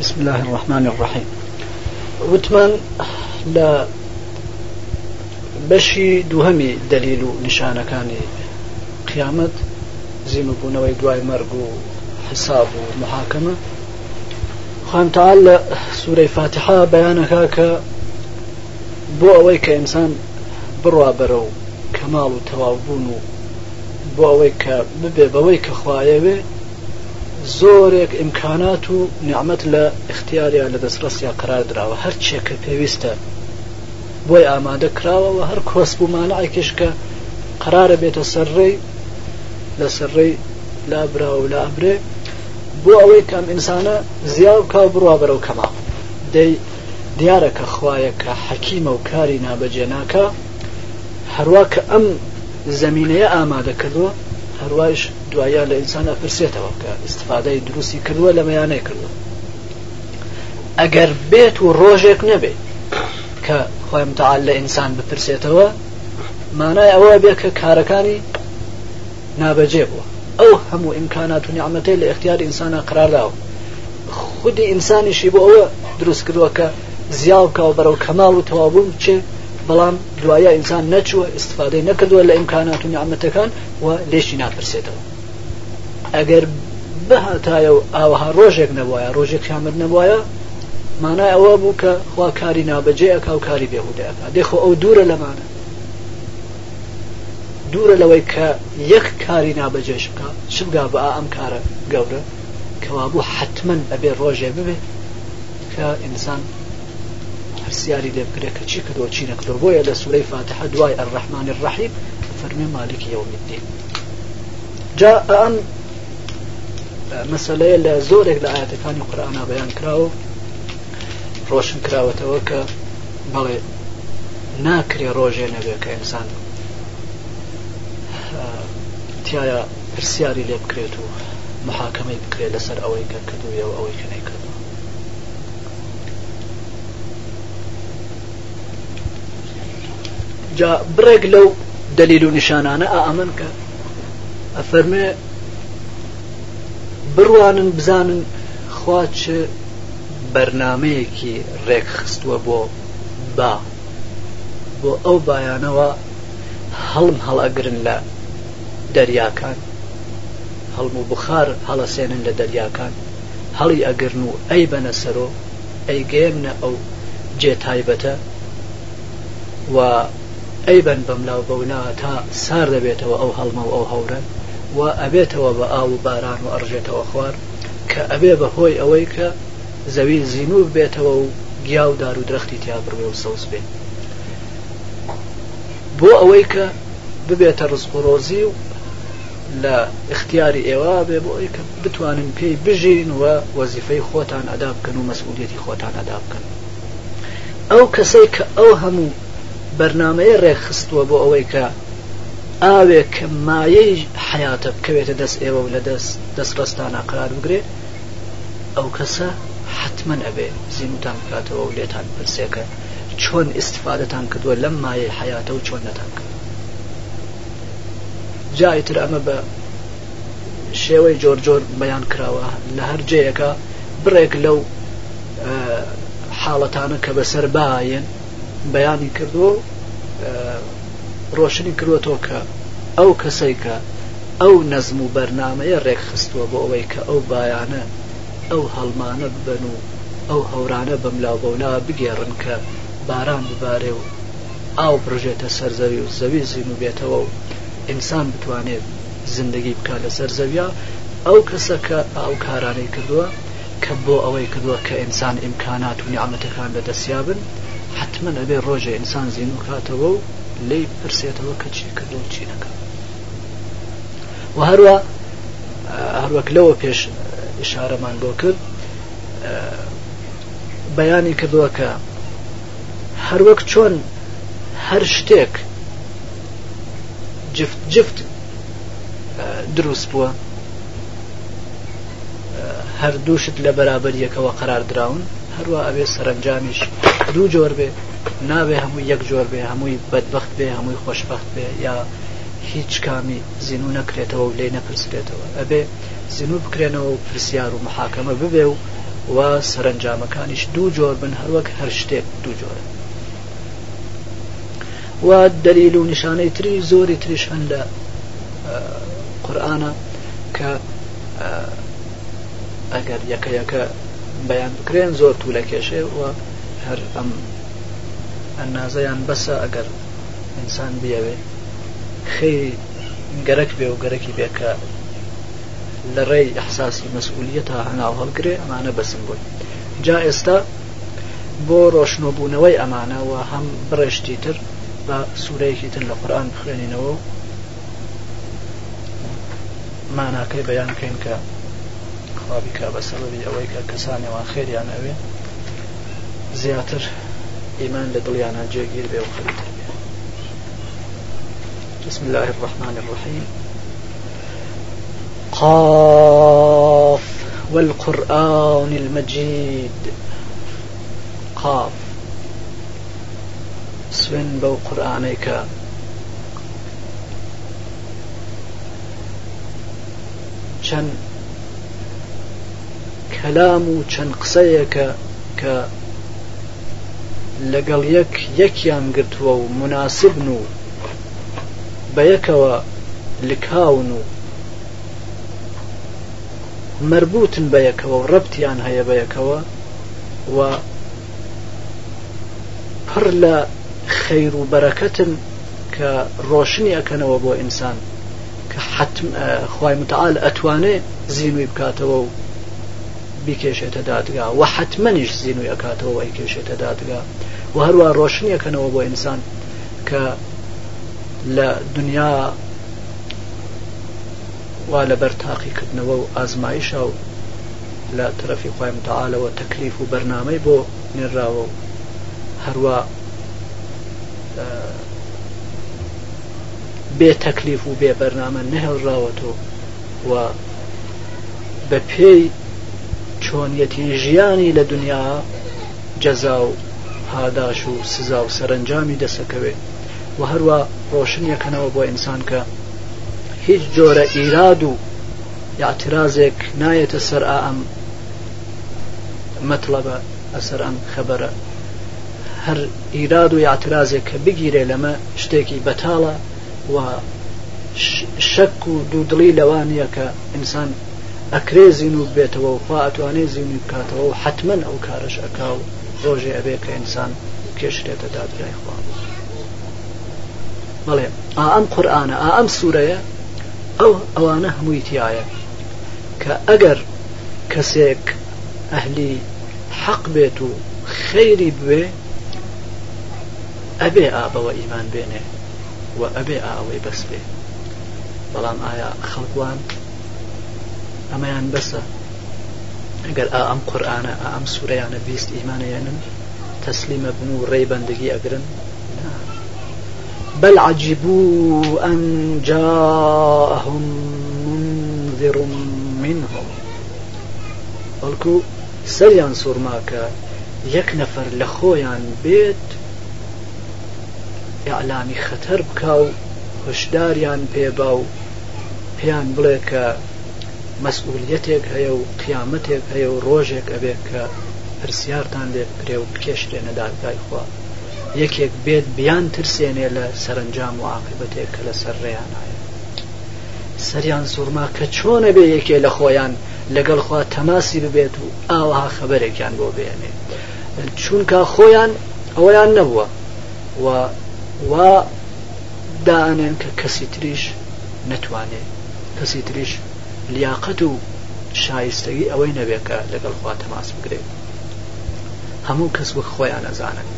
بسم الله الرحمن الرحيم وتمان لا بەشی دووهەمی دەلیل و نیشانەکانی قیامەت زیمەبوونەوەی دوای مەرگ و حساب و محاکمە خوانتەال لە سوورەی فاتحا بەیانەکە کە بۆ ئەوەی کە ئینسان بڕوا بەرە و کەماڵ و تەواوبوون و بۆ ئەوەی کە ببێ بەوەی کە خوایەوێ زۆرێک ئیمکانات و نعممەت لە اختیاریان لە دەستڕستیا قرار درراوە هەرچێک کە پێویستە بۆی ئامادە کراوەوە هەر کۆس بوومانەعکشکە قرارە بێتە سەرڕێی لە سەرڕێی لابرا و لابرێ بۆ ئەوەی کام ئینسانە زیاو کا بڕوا بەرەو کەما دەی دیارە کە خوایە کە حەکیمە و کاری نابەجێناکە هەروە کە ئەم زمینەیە ئامادە کردووە هەروایش دواییان لە ئینسان ئەپرسێتەوە کە استفادەی دروستی کردووە لە مەیانەی کردو ئەگەر بێت و ڕۆژێک نەبێت کە خۆی متعال لە ئینسان بپرسێتەوە مانای ئەوە بێ کە کارەکانی نابەجێ بووە ئەو هەموو ئیمکانات و نیعممەەی لە اختیار ئینسانە قرارداوە خودی ئینسانیشی بۆ ئەوە دروست کردووە کە زیاو کاو بەرەو کەماڵ و تەوابووم چێ بەڵام دوایە ئینسان نەچوە استفادەی نەکردووە لە ئیمکانات و نیعممەتەکان و لێشی ناپرسێتەوە ئەگەر بەهاتایە و ئاوەها ڕۆژێک نەبواە ڕۆژێک خامر نەبواە مانای ئەوە بوو کە خوا کاری نابەجێ ئەک و کاری بێهودەکە دێخۆ ئەو دوورە لەمانە دوورە لەوەی کە یەک کاری نابەجێش بکە شگا بە ئەم کارە گەورە کەوابوو حتمما ئەبێ ڕۆژێ ببێ کە ئینسان هەرسیاری لێ بکرێ کە چی کردۆ چی نەکردۆ بۆیە لە سوەی فاتحە دوای ئەرڕحمانی ڕحیب فەرمی مالکی یومیددی جا ئەم مەسلەیە لە زۆرێک لە ئاەتەکانی قورآنا بەیان کراوە ڕۆشن کراوەتەوە کە بەڵێ ناکرێ ڕۆژێ نەبێت کە ئینسان تایە پرسیاری لێ بکرێت و محاکەمەی بکرێت لەسەر ئەوەی کە کردووە و ئەوەی کەنەی کردو جا بڕێک لەو دلیل و نیشانانە ئامن کە ئەفەرمێ بڕوانن بزانن خوا چ بەرنمەیەکی ڕێکخستووە بۆ با بۆ ئەو بایانەوە هەڵم هەڵەگرن لە دەریاکان هەڵم و بخار هەڵەسێنن لە دەریاکان هەڵی ئەگرن و ئەی بەنە سەرۆ ئەی گەێمنە ئەو جێ تایبەتە و ئەی بن بەملاو بەونا تا سار دەبێتەوە ئەو هەڵمە و ئەو هەورە و ئەبێتەوە بە ئاو و باران و ئەڕژێتەوە خوار کە ئەبێ بەهۆی ئەوەی کە زەوی زیینور بێتەوە و گیا و دار و درختی تیابڕێ و سەوز بێ بۆ ئەوەی کە ببێتە ڕزقۆڕۆزی و لە اختیاری ئێوە بێ بۆ ئەوی کە بتوانن پێی بژین و وەزیفەی خۆتان ئەدا بکەن و مەسئولەتی خۆتان ئەدا بکەن ئەو کەسەی کە ئەو هەموو بەرنمەیە ڕێکخستووە بۆ ئەوەی کە ئاوێ کە مایەی حیاتە بکەوێتە دەست ئێوە و لە دەست دەست ڕستانە قرار بگرێ ئەو کەسە حتممە ئەبێ زیینتان بکاتەوە و لێتان پرسێکە چۆن استفادەتان کردووە لەم مایە حیاتە و چۆن نەتان کرد جایتر ئەمە بە شێوەی جۆر جۆر بەیان کراوە لە هەر جەیەەکە بڕێک لەو حاڵەتانە کە بەسەر باەن بەیانی کردو ڕۆشنی کروەوە کە ئەو کەسەی کە ئەو نەزم و بەرنمەیە ڕێکخستووە بۆ ئەوەی کە ئەو بایانە ئەو هەڵمانە بن و ئەو هەورانە بەملاوبەونا بگێڕن کە باران ببارێ و ئاو بڕژێتە سەرزەوی و زەوی زین و بێتەوە و ئینسان بتوانێت زندگی بکات لە سەرزەویا ئەو کەسە کە ئاو کارانەی کردووە کە بۆ ئەوەی کردووە کە ئینسان ئیمکانات و نیعممەتەکان بەدەسیابن حتمما ئەبێ ڕۆژێ ئینسان زین و کاتەوە و لی پرسێتەوە کە چیکردن چی دەکەم و هەروە هەروەک لەوە پێش شارەمان بۆ کرد بەیانی کردووە کە هەروەک چۆن هەر شتێک جفت جفت دروست بووە هەردووشت لە بەرابەر یەکەوە قرار دراون هەروە ئەوێ سەرنجامیش دوو جۆر بێ ناوێ هەمووی یەک جۆر بێ هەمووی بەدبخت بێ هەمووی خۆشببخت بێ یا هیچ کامی زینو نەکرێتەوە و لێ نەپرسرێتەوە ئەبێ زینو بکرێنەوە و پرسیار و محاکەمە ببێ و و سەرنجامەکانیش دوو جۆر بن هەروەک هەر شتێک دوو جۆرە و دەلیل و نیشانەی تری زۆری تریش هەن لە قورآە کە ئەگەر یەکە یەکە بەیان بکرێن زۆر توولە کێشێ و هەر ئەم ئەنازەیان بەسە ئەگەر ئینسان بیاوێ خێری گەرەک بێ و گەرەکی بێکە لە ڕێی ئەحساسی مەسئولیە تا هەناو هەڵگرێ ئەمانە بەسم بوون جا ئێستا بۆ ڕۆشنۆبوونەوەی ئەمانەوە هەم بڕێشتی تر بە سوورەیەکی تر لە قورآن بخوێنینەوە ماناکەی بەیان بکەین کە خوابیکە بە سەبەبی ئەوەی کە کەسانێەوە خێریان ئەوێ زیاتر إيمان لدليانا جيجير بيو خليل بسم الله الرحمن الرحيم قاف والقرآن المجيد قاف سوين بو قرآنك چەند كلامو و قصيك قسەیەکە لەگەڵ یەک یەکیان گرتووە و مناسبن و بە یەکەوە لکاون و مربوطن بە یەکەوە و ڕەتیان هەیە بە یەکەوە و پڕ لە خەیر و بەرەکەتن کە ڕۆشنی ئەکەنەوە بۆ ئینسان کە حتم خی متعاال ئەتوانێ زیینوی بکاتەوە و بیکێشێتە دادگا و حتممەنیش زیینوی ئەکاتەوە ئەی کێشێتە دادگا و هەروە ڕۆشنیەکەنەوە بۆ ئینسان کە لە دنیا وا لەبەر تاقیکردنەوە و ئازمایشە و لە تەرەفی خی متعاالەوە تەکلیف و بەرنامەی بۆ نێراوە و هەروە بێ تەکلیف و بێ بەرنامە نەهێڵراوەتەوە و بە پێی چۆنیەتی ژیانی لە دنیا جەزا و هاداش و سزا و سەرنجامی دەسەکەوێت و هەروە ڕۆشنیەکەنەوە بۆ ئینسان کە هیچ جۆرە ئیراد و یاعترازێک نایەتە سەر ئەم مەطلبە ئەسەر ئەم خەبەرە هەر ئیراد و یاعترازێک کە بگیرێ لەمە شتێکی بەتاڵە و شەک و دوودڵی لەوانە کە ئینسان ئەکرێ زیینوب بێتەوە و خوا ئەتوانێ زیینی بکاتەوە و حتمما ئەو کارش ئەکا و ڕۆژێ ئەبێ کە ئینسان کێشرێتە دادگای خوا بەڵێ ئا ئەم قورآانە ئا ئەم سوورەیە ئەو ئەوانە هەمووی تایە کە ئەگەر کەسێک ئەهلی حەق بێت و خەیری بوێ ئەبێ ئابەوە ئیمان بێنێ و ئەبێ ئاوەی بەس بێ بەڵام ئایا خەڵوان ئەمەیان يعني بەسە ئەگەر ئا ئەم قورآانە ئەم سوورەیانە يعني بیست ئیمانەیەنن يعني تەسلیمە بن و ڕێ بەندگی ئەگرن بل عجبوا أن جاءهم منذر منهم بەڵکو سەریان سوورماکە یەک نەفەر لە خۆیان بێت یعلامی خەتەر بکە و هشداریان پێبا و پێیان بڵێ کە مەسئولەتێک هەیە و قیامەتێک هەیە و ڕۆژێک ئەبێت کە پرسیارتان لێ بکرێ و کێشتێنە دادگای خوا یەکێک بێت بیان ترسێنێ لە سەرنجام و عاقبەتێک کە لە سەر ڕێیان هەیە سەریان سوورما کە چۆنە بێ یەکێ لە خۆیان لەگەڵ خوا تەماسی ببێت و ئاوها خەبەرێکیان بۆ بێنێ چونکە خۆیان ئەویان نەبووە و وا دانێن کە کەسی تریش نتوانێت کەسی تریش لیاقەت و شایستەی ئەوەی نەبێکە لەگەڵ خوا تەماس بگرێت هەموو کەس وەک خۆیان ئەزانن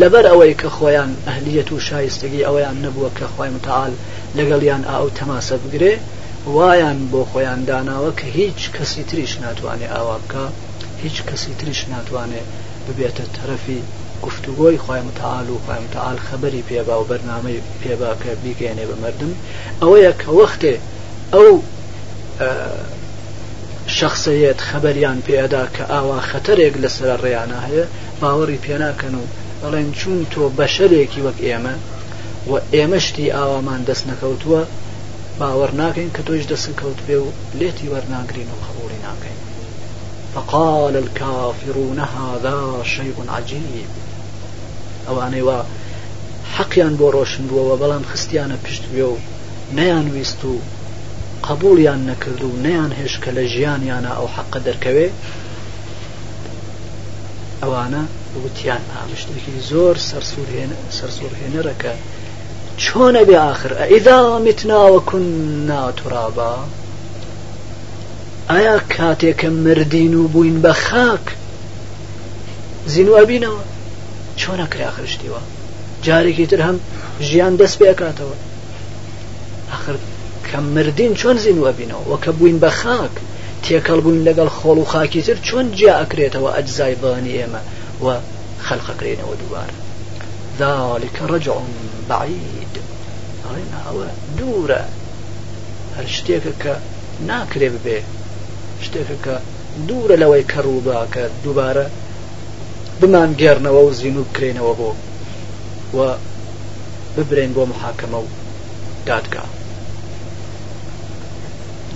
لەبەر ئەوەی کە خۆیان ئەهلیەت و شایستگی ئەوەیان نەبووە کە خۆی متعاال لەگەڵیان ئاو تەماسە بگرێ وایان بۆ خۆیان داناوە کە هیچ کەسی تریش ناتوانێت ئاوا بکە هیچ کەسی تریش ناتوانێت ببێتە تەرەفی گفتوگۆی خۆی متعاال و خۆی متعاال خەبەری پێبا و بەرنامەی پێباکە بیگەێنێ بە مردم ئەوەیە کە وەختێ ئەو شخصەیەت خەبەریان پێدا کە ئاوا خەتەرێک لەسەر ڕێیانە هەیە باوەڕی پێناکەن و بەڵێن چون تۆ بەشەرێکی وەک ئێمە و ئێمەشتی ئاوامان دەست نەکەوتووە باوەڕ ناکەین کە تۆش دەست کەوت بێ و لێتی وەرناگرین و خەبوری ناکەین فقال الكافرون هذا شيء عجيب ئەوانەی وا حەقیان بۆ ڕۆشن بووەوە بەڵام خستیانە پشت بێ و نەیان ویست و قبولیان نەکرد و نەیان هێش کە لە ژیانیانە ئەو حەقە دەرکەوێ ئەوانە وتیان ئامشتێکی زۆر سەرسوورهێنەرەکە چۆنە بێ آخر ئەئیدا میتناوەکن ناتورابا ئایا کاتێکە مردین و بووین بە خاک زینوە بینەوە چۆنە کراخشتیوە جارێکی تر هەم ژیان دەست پێکاتەوە آخر کە مردین چۆن زینوە بینەوە وەکە بووین بە خاک تێکەڵ بووین لەگەڵ خۆڵ و خاکی تر چۆن جیا ئەکرێتەوە ئەجزای بانی ئێمە و خەلقەکرێنەوە دووارە ذلك رجع بعيد ئەڵێن ئەوە دوورە هەر شتێکە کە ناکرێ ببێ شتێکە کە دوورە لەوەی کەڕووبا کە دووبارە بمان گێرنەوە و زین و بکرێنەوە بۆ و ببرێن بۆ محاکەمە و دادگا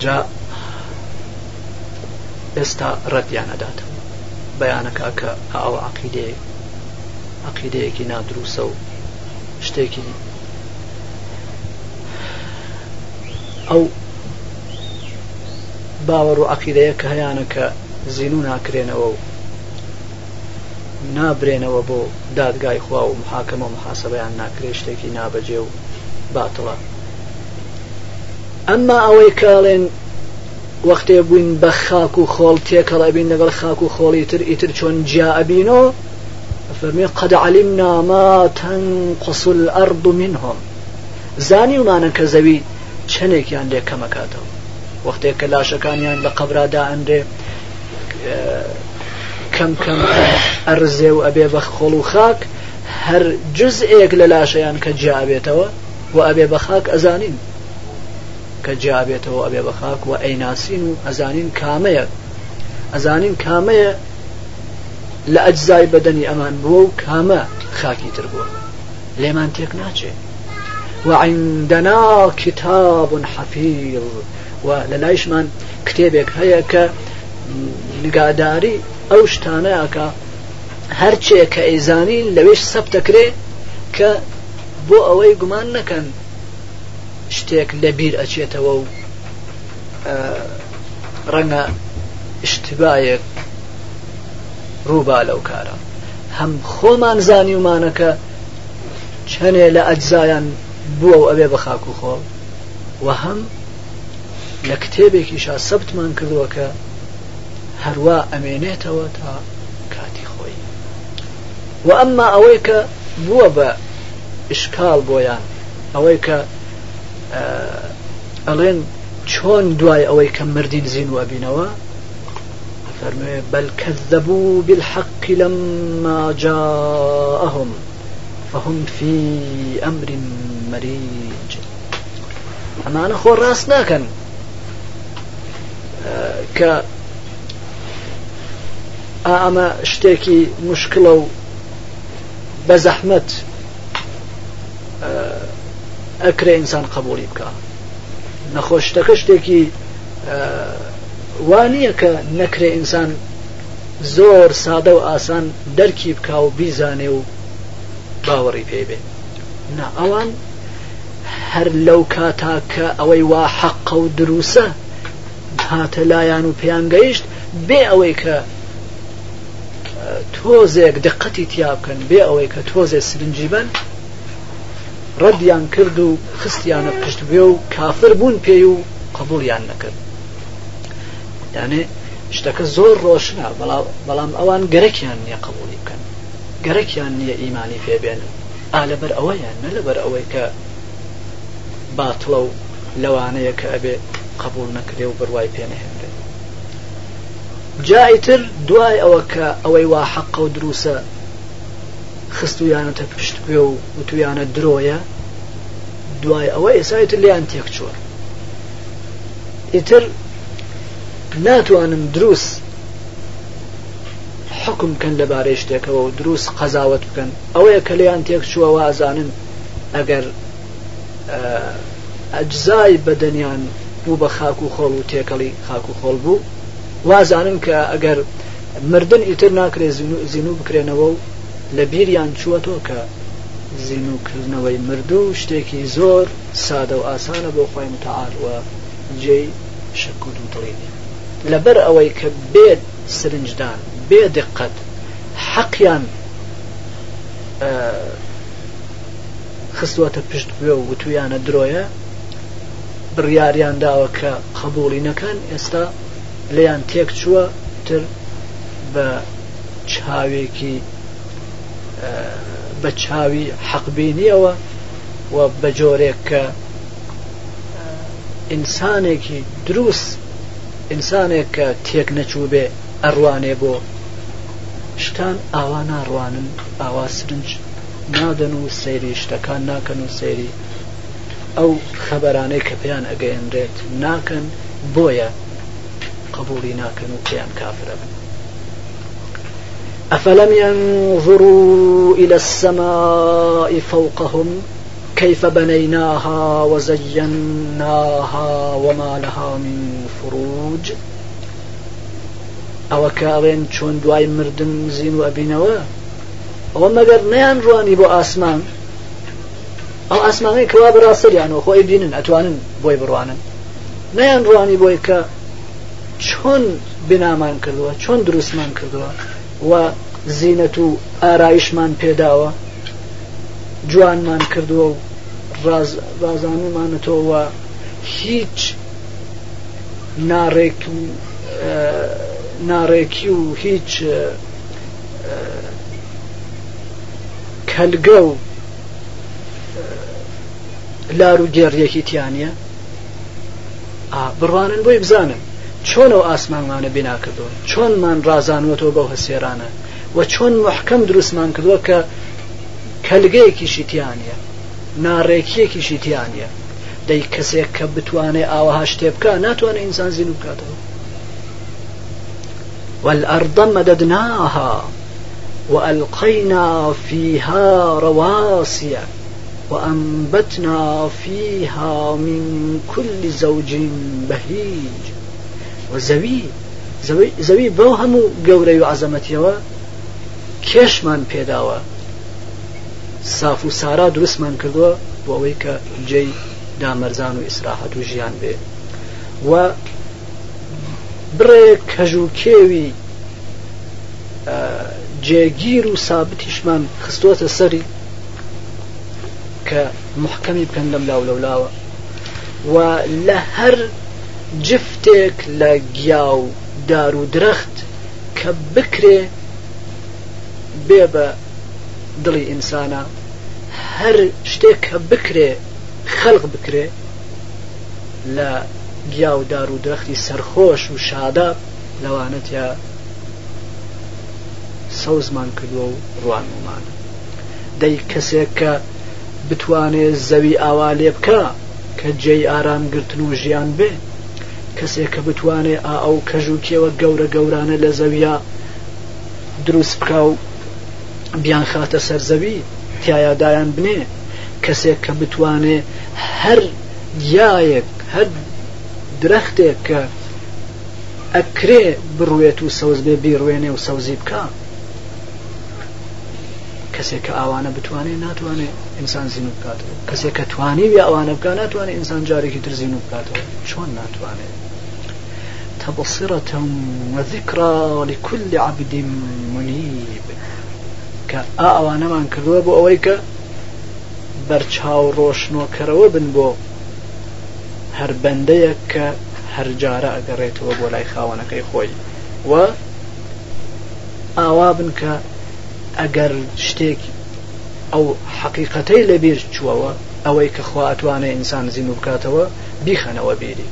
جا ئێستا ڕەتیانەدات بەیانەکە کە ئاوە عقیدەیە عقیدەیەکی نادرووسە و شتێکی ئەو باوەڕ و عقیدەیە کە هەیانە کە زین و ناکرێنەوە و نابرێنەوە بۆ دادگای خوا و محاکەمە محاسبەیان ناکرێ شتێکی نابەجێ و باتڵە ئەمما ئەوەی کاڵێن وەختێ بووین بە خاک و خۆڵ تێکەڵەبین لەگەڵ خاک و خۆڵی تر ئیتر چۆن جیابینەوە فەرمی قەد علمنا ما تنقص الأرض منهم زانیمانە کە زەوی چنێکیان لێ کەمەکاتەوە وەختێک کە لاشەکانیان لە قەبرادا ئەندێ کەم کەم ئەرزێ و ئەبێ بە خۆڵ و خاک هەر جزئێک لە لاشەیان کە جیابێتەوە و ئەبێ بە خاک ئەزانین کە جیابێتەوە ئەبێ بە خاک و ئەیناسین و ئەزانین کامەیە ئەزانین کامەیە لە ئەجزای بەدەنی ئەمان بووە و کامە خاکی تر بووە لێمان تێک ناچێت وعندنا کتاب حەفیظ و لە لایشمان کتێبێک هەیە کە نگاداری ئەو شتانەیەکە هەرچێک کە ئەیزانین لەوێش سەب دەکرێت کە بۆ ئەوەی گومان نەکەن شتێک لەبیر ئەچێتەوە و ڕەنگە شتبایەک ڕووبا لەو کارە هەم خۆمان زانی ومانەکە چەنێ لە ئەجزایان بووە و ئەوێ بە خاک و خۆ و هەم لە کتێبێکیشا سەبتمان کردووە کە هەروە ئەمێنێتەوە تا کاتی خۆی و ئەمما ئەوەی کە بووە بە ئشکال بۆیان ئەوەی کە آه، ئەڵێن چۆن دوای ئەوەی کە مردین زین و ئەبینەوە فرمي بل كذبوا بالحق لما جاءهم فهم في أمر مريج أما أنا خور راسنا كان آه ك أما اشتكي مشكلة بزحمة آه ئەکرێ ئینسان قبولی بکە نەخۆشتەکە شتێکی وانییە کە نەکرێ ئینسان زۆر سادە و ئاسان دەرکی بکە و بیزانێ و باوەڕی پێ بێ نا ئەوان هەر لەو کاتا کە ئەوەی وا حەقە و دروسە هاتە لایەن و پێیان گەیشت بێ ئەوەی کە تۆزێک دقەتی تیا بکەن بێ ئەوەی کە تۆزێ سرنجی بن ڕەدیان کرد و خستیانە پشت بێ و کافر بوون پێی و قبولیان نەکرد یانێ شتەکە زۆر ڕۆشنە بەڵام ئەوان گەرەکیان نییە قبولی بکەن گەرەکیان نییە ئیمانی پێبێنن ئا لەبەر ئەوەیان نە لەبەر ئەوەی کە باتڵە و لەوانەیە کە ئەبێ قبول نەکرێ و بڕوای پێنەهێنرێت جایتر دوای ئەوە کە ئەوەی وا حەقە و دروسە خست و یانەتە پشت بێ و وتویانە درۆیە دوای ئەوە ئێسایت لیان تێک چۆر ئیتر ناتوانن دروست حکم کەن لەبارەی شتێکەوە و دروست قەزاوت بکەن ئەوەیە کە لیان تێک چووە وازانن ئەگەر ئەجزای بەدەنیان بوو بە خاک و خۆڵ و تێکەڵی خاک و خۆڵ بوو وازانن کە ئەگەر مردن ئیتر ناکرێ زیینو بکرێنەوە و لە بیریان چووەتۆ کە زین وکردنەوەی مردوو شتێکی زۆر سادە و ئاسانە بۆ خۆی متعاالوە جێ شکوت و دڵێنێ لەبەر ئەوەی کە بێت سرنجدان بێ دقت حەقیان خستوەتە پشت بێ و وتویانە درۆیە بڕیاریان داوە کە قبولی نەکەن ئێستا لیان تێک چووە تر بە چاوێکی بە چاوی حەقبینیەوە و بە جۆرێک کە ئینسانێکی دروست ئینسانێک کە تێک نەچوو بێ ئەڕوانێ بۆ شتان ئاوا ناڕوانن ئاوا سرنج نادەن و سەیری شتەکان ناکەن و سەیری ئەو خەبەرانەی کە پێیان ئەگەیەنرێت ناکەن بۆیە قبولی ناکەن و پێیان کافرە بن أفلم ينظروا إلى السماء فوقهم كيف بنيناها وزيناها وما لها من فروج أو كارين چۆن دواي مردن زين زین و ئەبینەوە ئەوە مەگەر نیان ڕوانی بۆ ئاسمان ئەو ئاسمانەی کەوا بەڕاستەریانەوە يعني، خۆی بینن ئەتوانن بۆی بڕوانن نیان ڕوانی بۆی کە چۆن بنامان کردووە چۆن دروستمان كردوا و زینەت و ئارایشمان پێداوە جوانمان کردووە و ڕازانمانەتەوە هیچ ناڕێک و ناڕێکی و هیچ کەلگە و لار و گێڕیەکی تیانە بڕوانن بۆی بزانن چۆن ئەو ئاسمانمانە بیناکردەوە چۆنمان ڕزانوەەوە بەو هەسێرانە و چۆن محکەم دروستمان کردووە کە کەلگەیەکیشی تیانە ناڕێکیەکیشی تیانە دەی کەسێک کە بتوانێت ئاوەها شتێ بکە ناتوانێت ئینسان زیین بکاتەوە والأرض مددناها وألقينا فيها رواسي وأنبتنا فيها من كل زوج بهيج زەوی زەوی بەو هەموو گەورەی و عزەمەتیەوە کێشمان پێداوە ساف و سارا دروستمان کردووە بۆ ئەوەی کە جێی دامەرزان و ئیسراحەت و ژیان بێ و بڕێ کەژ و کێوی جێگیر و سابتیشمان خستوەتە سەری کە محکەمی پندەم لاو لەولاوە و لە هەر جفتێک لە گیا و دار و درەخت کە بکرێ بێ بە دڵی ئینسانە هەر شتێک کە بکرێ خەلق بکرێ لە گیا و دار و درەختی سەرخۆش و شادە لەوانەتە سەوزمان کردووە و ڕوانمانە دەی کەسێک کە بتوانێت زەوی ئاوا لێ بکە کە جێی ئارامگرتن و ژیان بێت کەسێک کە بتوانێت ئا ئەو کەژوکیەوە گەورە گەورانە لە زەویە دروست بکە و بیان خاتە سەرزەوی تایادایان بنێ کەسێک کە بتوانێ هەر یایەک هەر درەختێک کە ئەکرێ بڕوێت و سەوز بێ بیڕوێنێ و سەوزی بکە کەسێک کە ئاوانە بتوانێت ناتوانێت ئینسان زین و بکاتەوە کەسێک کە توانی وی ئەوانە بکە ناتوانێت ئینسان جارێکی تر زین و بکاتەوە چۆن ناتوانێت تبصرة وذكرى لكل عبد منيب کە ئاوانەمان کردووە بۆ ئەوەی کە بەرچاو ڕۆشنۆکەرەوە بن بۆ هەر بەندەیەک کە هەرجارە ئەگەڕێتەوە بۆ لای خاوەنەکەی خۆی و ئاوا بن کە ئەگەر شتێکی ئەو حقیقەتەی لەبیر چووەوە ئەوەی کە خوا ئەتوانێ ئینسان زیین و بکاتەوە بیخەنەوە بیری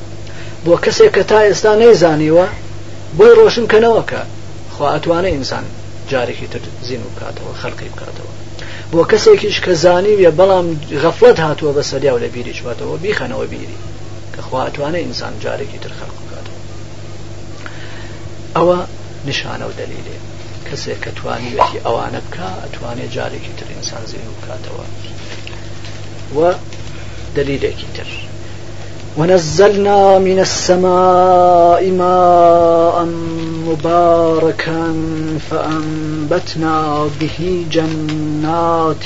بۆ کەسێک کە تا ئێستا نەیزانیوە بۆی ڕۆشنکەنەوەکە خوا ئەتوانێ ئینسان جارێکی تر زیین و بکاتەوە خەڵکی بکاتەوە بۆ کەسێکیش کە زانیویە بەڵام غەفلت هاتووە بە سەریا و لە بیری چواتەوە بیخەنەوە بیری کە خوا ئەتوانێ ئینسان جارێکی تر خەڵک بکاتەوە ئەوە نیشانە و دەلیلێ کەسێک کە توانیەتی ئەوانە بکە ئەتوانێت جارێکی تر ئینسان زیین بکاتەوە و دلیلێکی تر ونزلنا من السماء ماء مباركا فأنبتنا به جنات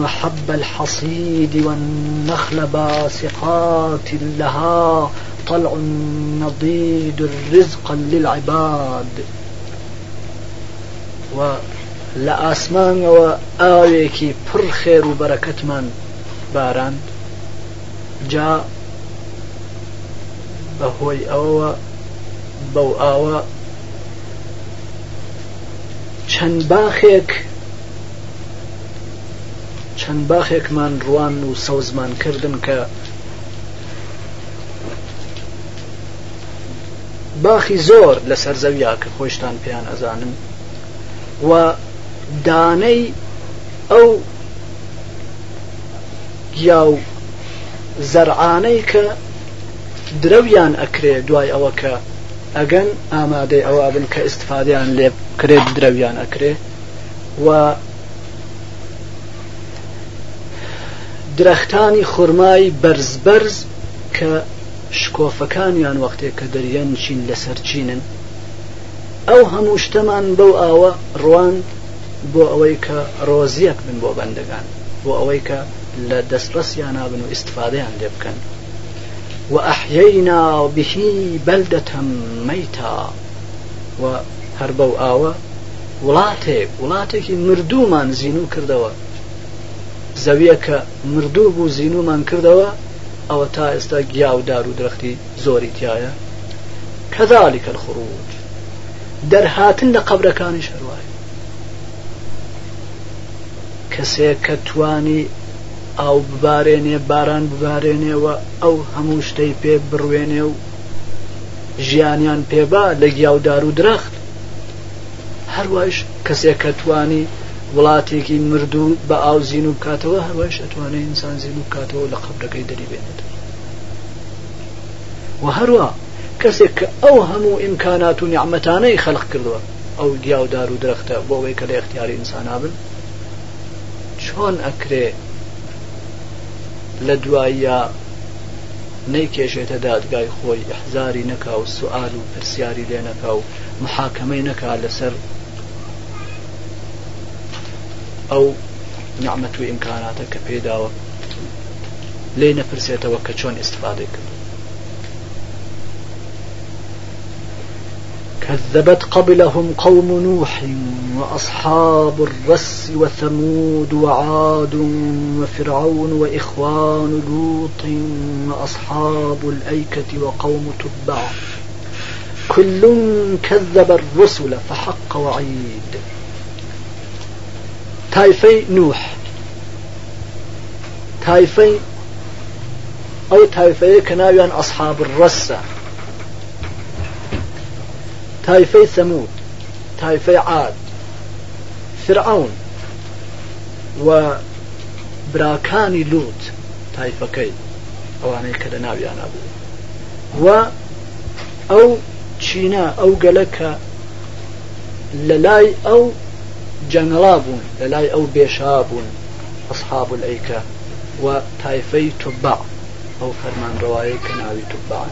وحب الحصيد والنخل باسقات لها طلع نضيد رزقا للعباد و لە ئاسمانەوە ئاوێکی پڕ خێر و بەرەکەتمان باراند جا بەهۆی ئەوەوە بەو ئاوە چەند باخێک چەند باخێکمان ڕوان و سەوزمان کردن کە باخی زۆر لە سەرزەویا کە خۆشتان پێیان ئەزانم و دانەی ئەو گیاو زەرعانەی کە درەویان ئەکرێ دوای ئەوە کە ئەگەن ئامادەی ئەوە بن کە ئستفادیان لێ کرێت درەویان ئەکرێ و درەختانی خورمای بەرز بەرز کە شکۆفەکانیان وەختێک کە دەریەنچین لەسەرچینن ئەو هەموو شتەمان بەو ئاوە ڕوان بۆ ئەوەی کە ڕۆزیەک بن بۆ بەندەگان بۆ ئەوەی کە لە دەسترسیان نابن و ئیسفادەیان لێ بکەن و ئەحیەینا بهی بەلدەتەم مەیتا و هەر بەو ئاوە وڵاتێک وڵاتێکی مردوومان زیینوو کردەوە زەویە کە مردوو بوو زیینومان کردەوە ئەوە تا ئێستا گیا و دار و درختی زۆری تایە کەذلك الخروج دەرهاتن لە قبرەکانی شەروای کەسێک کە توانی ئاو ببارێنێ باران ببارێنێەوە ئەو هەموو شتەی پێ بڕوێنێ و ژیانیان پێبا لە گیاودار و درەخت هەروەش کەسێک کە توانی وڵاتێکی مردوو بە ئاوزین و بکاتەوە هەروەش ئەتوانێت ئینسان زین و بکاتەوە لە قبرەکەی دەریبێنێت و هەروە کەسێک کە ئەو هەموو ئیمکانات و نیعممەتانەی خەلق کردووە ئەو گیاودار و درەختە بۆ ئەوەی کە لە اختیاری ئینسانا بن چۆن ئەکرێ لە دواییە نەیکێشێتە دادگای خۆی ئەحزاری نەکا و سوال و پرسیاری لێ نەکا و محاکەمەی نەکا لەسەر ئەو نعممە و ئیمکاناتە کە پێداوە لێ نەپرسێتەوە کە چۆن استفادەی کرد كذبت قبلهم قوم نوح وأصحاب الرس وثمود وعاد وفرعون وإخوان لوط وأصحاب الأيكة وقوم تبع كل كذب الرسل فحق وعيد تايفي نوح تايفي أو تايفي كنايان أصحاب الرس تايفي ثمود تايفي عاد فرعون و براكاني لوت تایفەکەی ئەوانەی کە لە ناویانە بوو و او چینە او گەلەکە للاي او ئەو للاي او لە اصحاب الايكا و تايفي تبع او فرمان روايك ناوي تبع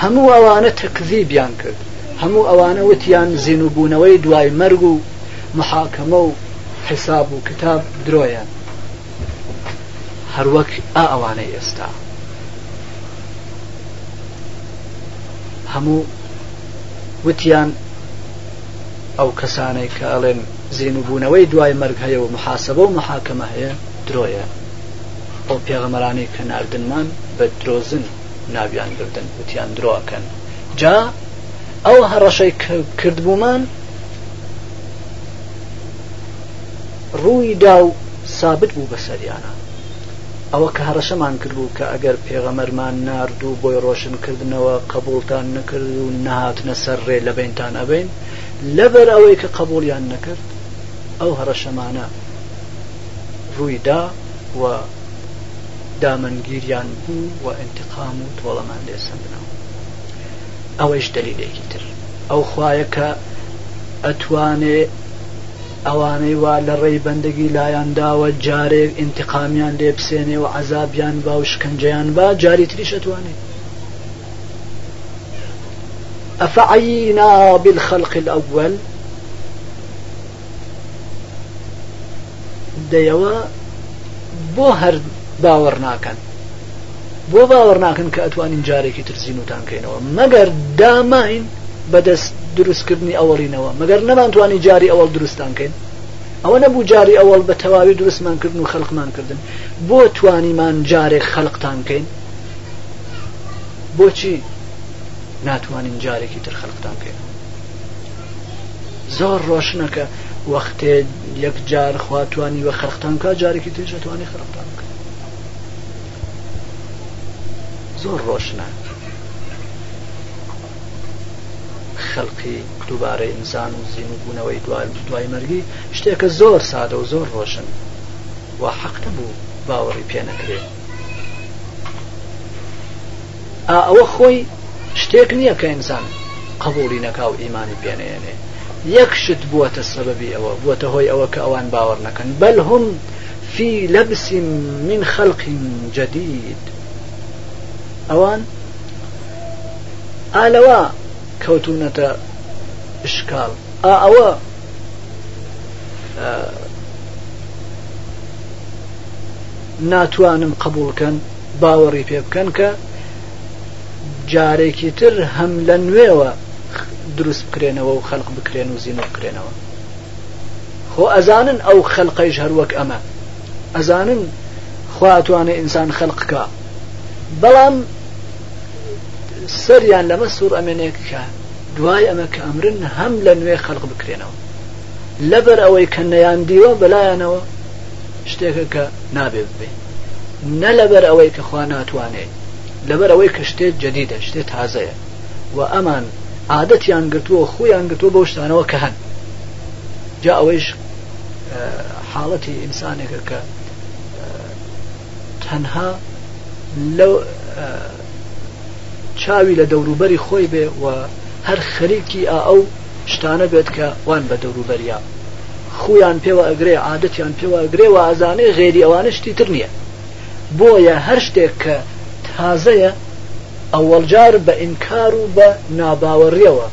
هم وانا تكذيب کرد هەموو ئەوانە وتیان زیینوبوونەوەی دوای مەرگ و محاکەمە و حساب و کتاب درۆیان هەروەک ئا ئەوانەی ئێستا هەموو وتیان ئەو کەسانەی کە ئەڵێن زیینوبوونەوەی دوای مەرگ هەیە و محاسبە و محاکەمە هەیە درۆیە ئەو پێغەمەرانی کە نردنمان بە درۆزن ناویان گردن وتیان درۆکەن جا ئەو هەڕەشەی کردبوومان ڕوویدا و سابت بوو بەسەریانە ئەوە کە هەڕەشەمان کردبوو کە ئەگەر پێغەمەرمان نردوو بۆی ڕۆشنکردنەوە قبولتان نەکرد و نهاتنە سەر ڕێ لە بینتان ئەبین لەبەر ئەوەی کە قبولیان نەکرد ئەو هەڕەشەمانە ڕوویدا و دامەنگیریان بوو و انتقام و تۆڵەمان لێسەندنەوە ئەوەش دەلیلێکی تر ئەو خوایەکە ئەتوانێ ئەوانەی وا لە ڕێی بەندگی لایەنداوە جارێک انتقامیان لێ بسێنێ و عذابیان با و شکنجیان با جاری تریش ئەتوانێت أفعينا بالخلق الأول دەیەوە بۆ هەر باوەڕ ناکەن بۆ باوەڕ ناکەن کە ئەتوانین جارێکی ترزین وتانکەینەوە مەگەر داماین بەدەست دروستکردنی ئەوەڵینەوە مەگەر نەمانتوانی جاری ئەوەڵ دروستانکەین ئەوە نەبوو جاری ئەوەڵ بە تەواوی دروستمانکردن و خەلقمانکردن بۆ توانیمان جارێک خەلقتانکەین بۆچی ناتوانین جارێکی تر خەلقتانکەین زۆر ڕۆشنەکە وەختێ یەک جار خواتوانی وە خەختانکە جارێکی ترژەتوانی خەلقتانکە زۆر ڕۆشنە خەڵقی دووبارە ئینسان و زین و بوونەوەی دوای مەرگی شتێکە زۆر سادە و زۆر ڕۆشن و حەقتە بوو باوەڕی پێ نەکرێت ئەوە خۆی شتێک نییە کە ئینسان قبولی نەکاو ئیمانی پێنێنێ یەکشت بووە سەبەبی ئەوە بووە هۆی ئەوە کە ئەوان باوەڕ نەکەن بەل هم في لبس من خلق جديد ئەوان ئالەوە کەوتونەتە شکاڵ ئەوە ناتوانم قبولکەن باوەڕی پێ بکەن کە جارێکی تر هەم لە نوێوە دروست بکرێنەوە و خەلق بکرێن و زیینە بکرێنەوە خۆ ئەزانن ئەو خەلقەیش هەروەک ئەمە ئەزانن خواتوانێ ئینسان خەلقکە بەڵام سەریان لەمە سوور ئەمێنێککە دوای ئەمە کە ئەمرن هەم لە نوێ خەلق بکرێنەوە لەبەر ئەوەی کە نەیاندیوە بەلایەنەوە شتێکە کە نابێ بێ نە لەبەر ئەوەی کە خوا ناتوانێت لەبەر ئەوەی کە شتێت جدیدە شتێت تازەیە و ئەمان عادەتیان گرتووە خۆیان گرتووە بەو شتانەوە کە هەن جا ئەوەیش حاڵەتی ئینسانێکە کە تەنها لەو چاوی لە دەوروبەری خۆی بێ و هەر خەریکی ئا ئەو شتانە بێت کە وان بە دەوروبەریە خویان پێوە ئەگرێ عادەتیان پێوە ئەگرێ و ئازانەی غێری ئەوانە شتی تر نییە بۆیە هەر شتێک کە تازەیە ئەوەڵجار بە ئینکار و بە ناباوەڕیەوە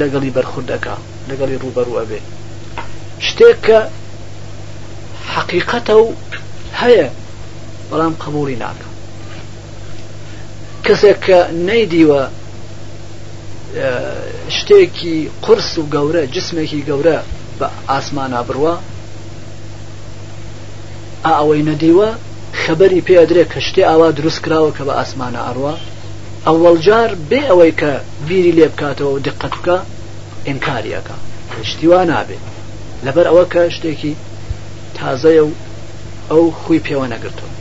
لەگەڵی بەرخوردەکە لەگەڵی ڕوبەرو ئەبێ شتێک کە حقیقەتە و هەیە بەڵام قبولی ناکە کەسێک کە نەیدیوە شتێکی قرس و گەورە جسمێکی گەورە بە ئاسمانە بڕوە ئا ئەوەی نەدیوە خەبەری پێدرێ کە شتێ ئاوا دروست کراوە کە بە ئاسمانە ئەڕوە ئەوەڵجار بێ ئەوەی کە بیری لێ بکاتەوە و دقت بکە ئینکاریەکە شتیوا نابێت لەبەر ئەوە کە شتێکی تازەیە و ئەو خوی پێوە نەگرتەوە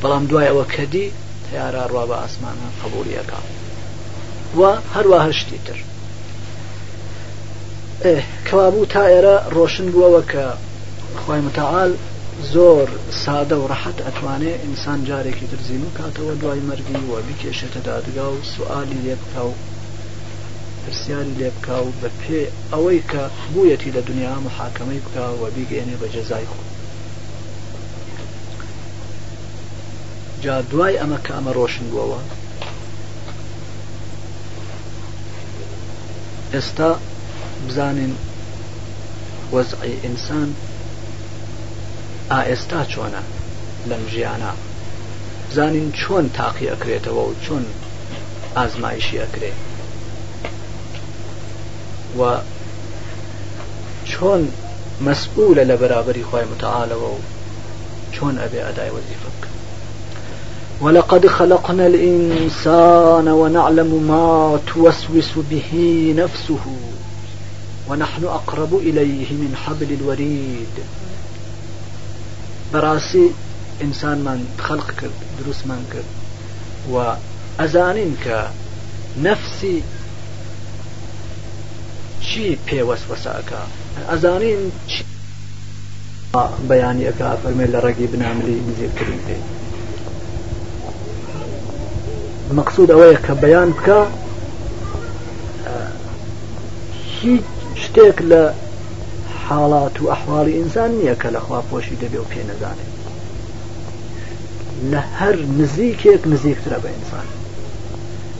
بەڵام دوای ئەوە کەدی تیارە ڕوا بە ئاسمانە قبولیەکە و هەروەها شتی تر کەوابوو تا ئێرە ڕۆشن بووەوە کە خی متعاال زۆر سادە و ڕەحەت ئەتوانێت ئینسان جارێکی درزین و کاتەوە دوای مەرگی وە بکێشێتە دادگا و سوالی لێ بکە و پرسیاری لێ بکە و بە پێ ئەوەی کە بوویەتی لە دنیا محاکەمەی بکە و بیگەێنێ بە جەزای خۆ جا دوای ئەمە کە ئەمە ڕۆشن بووەوە ئێستا بزانین وەزعی ئینسان ئائێستا چۆنە لەم ژیانە بزانین چۆن تاقی ئەکرێتەوە و چۆن ئازمایشی ئەکرێ و چۆن مەسئولە لە بەرابەری خۆی متعاالەوە و چۆن ئەبێ ئەدای وەزیفەکە ولقد خلقنا الإنسان ونعلم ما توسوس به نفسه ونحن أقرب إليه من حبل الوريد براسي إنسان من خلق كرد دروس من كرد نفسي شي بي پێ أزانين شي بياني أكا فرمي لرقي بنعملي بناملی كريم بي. مەقصود ئەوەیە کە بەیان بکە هیچ شتێک لە حاڵات و ئەحواڵی ئینسان نییە کە لەخوا پۆشی دەبێ و پێنەزانێت لە هەر نزیکێک نزیکترە بە ئینسان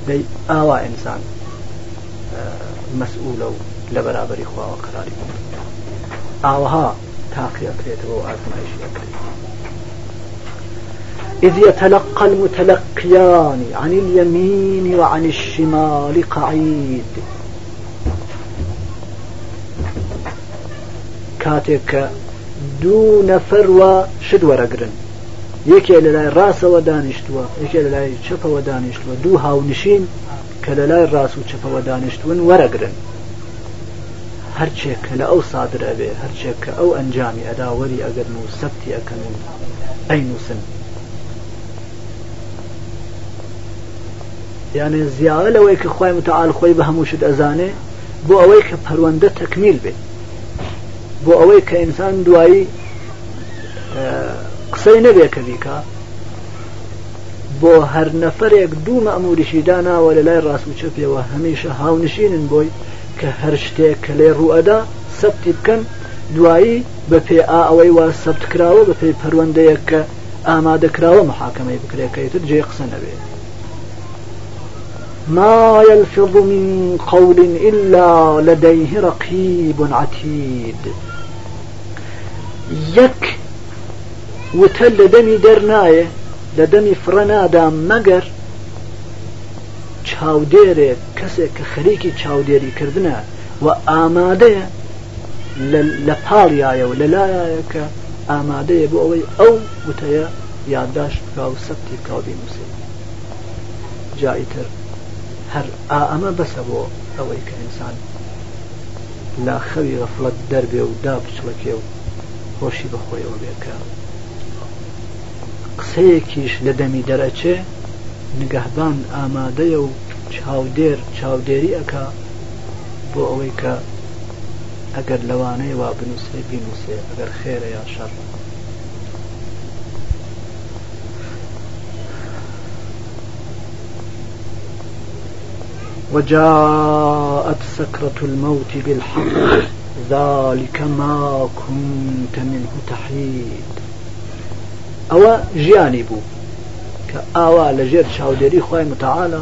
دەی ئاوا ئینسان مەسئولە و لە بەرابەری خواوە قراری ئاوەها تاقیەکرێتەوە ئازمایشی ئەکرێت إذ يتلقى المتلقيان عن اليمين وعن الشمال قعيد كاتك دون فروة شد ورقرن يكي للاي راس ودانشتوا يكي للاي شفا ودانشتوا دو هاو دوو هاونشین کە لە لای ڕاست و چپەوە صادر أبي هەرچێک أو أنجامي أداوري أقرنو سبتي أكنو ئەو ئەنجامی یانێ زیاوە لەوەی کە خخوای متعاال خۆی بە هەمووشت ئەزانێ بۆ ئەوەی کە پەروەندە تەکمیل بێت بۆ ئەوەی کە ئینسان دوایی قسەی نەبێ کە بیکە بۆ هەر نەفرێک دوو مەموریشی داناوە لە لای ڕاستوچە پێوە هەمیشە هاونشینن بۆی کە هەر شتێک کە لێ ڕوئەدا سەبتی بکەن دوایی بە پێ ئا ئەوەی وا سەبتکراوە بە پێی پەروەندەیەک کە ئامادەکراوە محاکەمەی بکرێکەکەیتر جێ قسە نەبێت ما يلفظ من قول إلا لديه رقيب عتيد يك وتل لدمي درناية لدمي فرنادا مگر چاودێرێ کەسێک خەریکی چاودێری کردنە و ئامادەیە لە پاڵیایە و لەلایە کە أو بۆ ئەوەی ئەو وتەیە یادداشت كاو و جائتر هەر ئەمە بەسە بۆ ئەوەی کە ئینسان لا خەوی غەفڵەت دەربێ و دا بچڵکێ و خۆشی بەخۆیەوە بێکە قسەیەکیش لە دەمی دەرەچێ نگەهبان ئامادەیە و چاودێر چاودێری ئەکا بۆ ئەوەی کە ئەگەر لەوانەیە وا بنووسێ بینوسێ ئەگەر خێرە یا شەڕە وجاءت سكرة الموت بالحق ذلك ما كنت منه تحيد أو جانب كآوى لجير شاودري خوي متعالى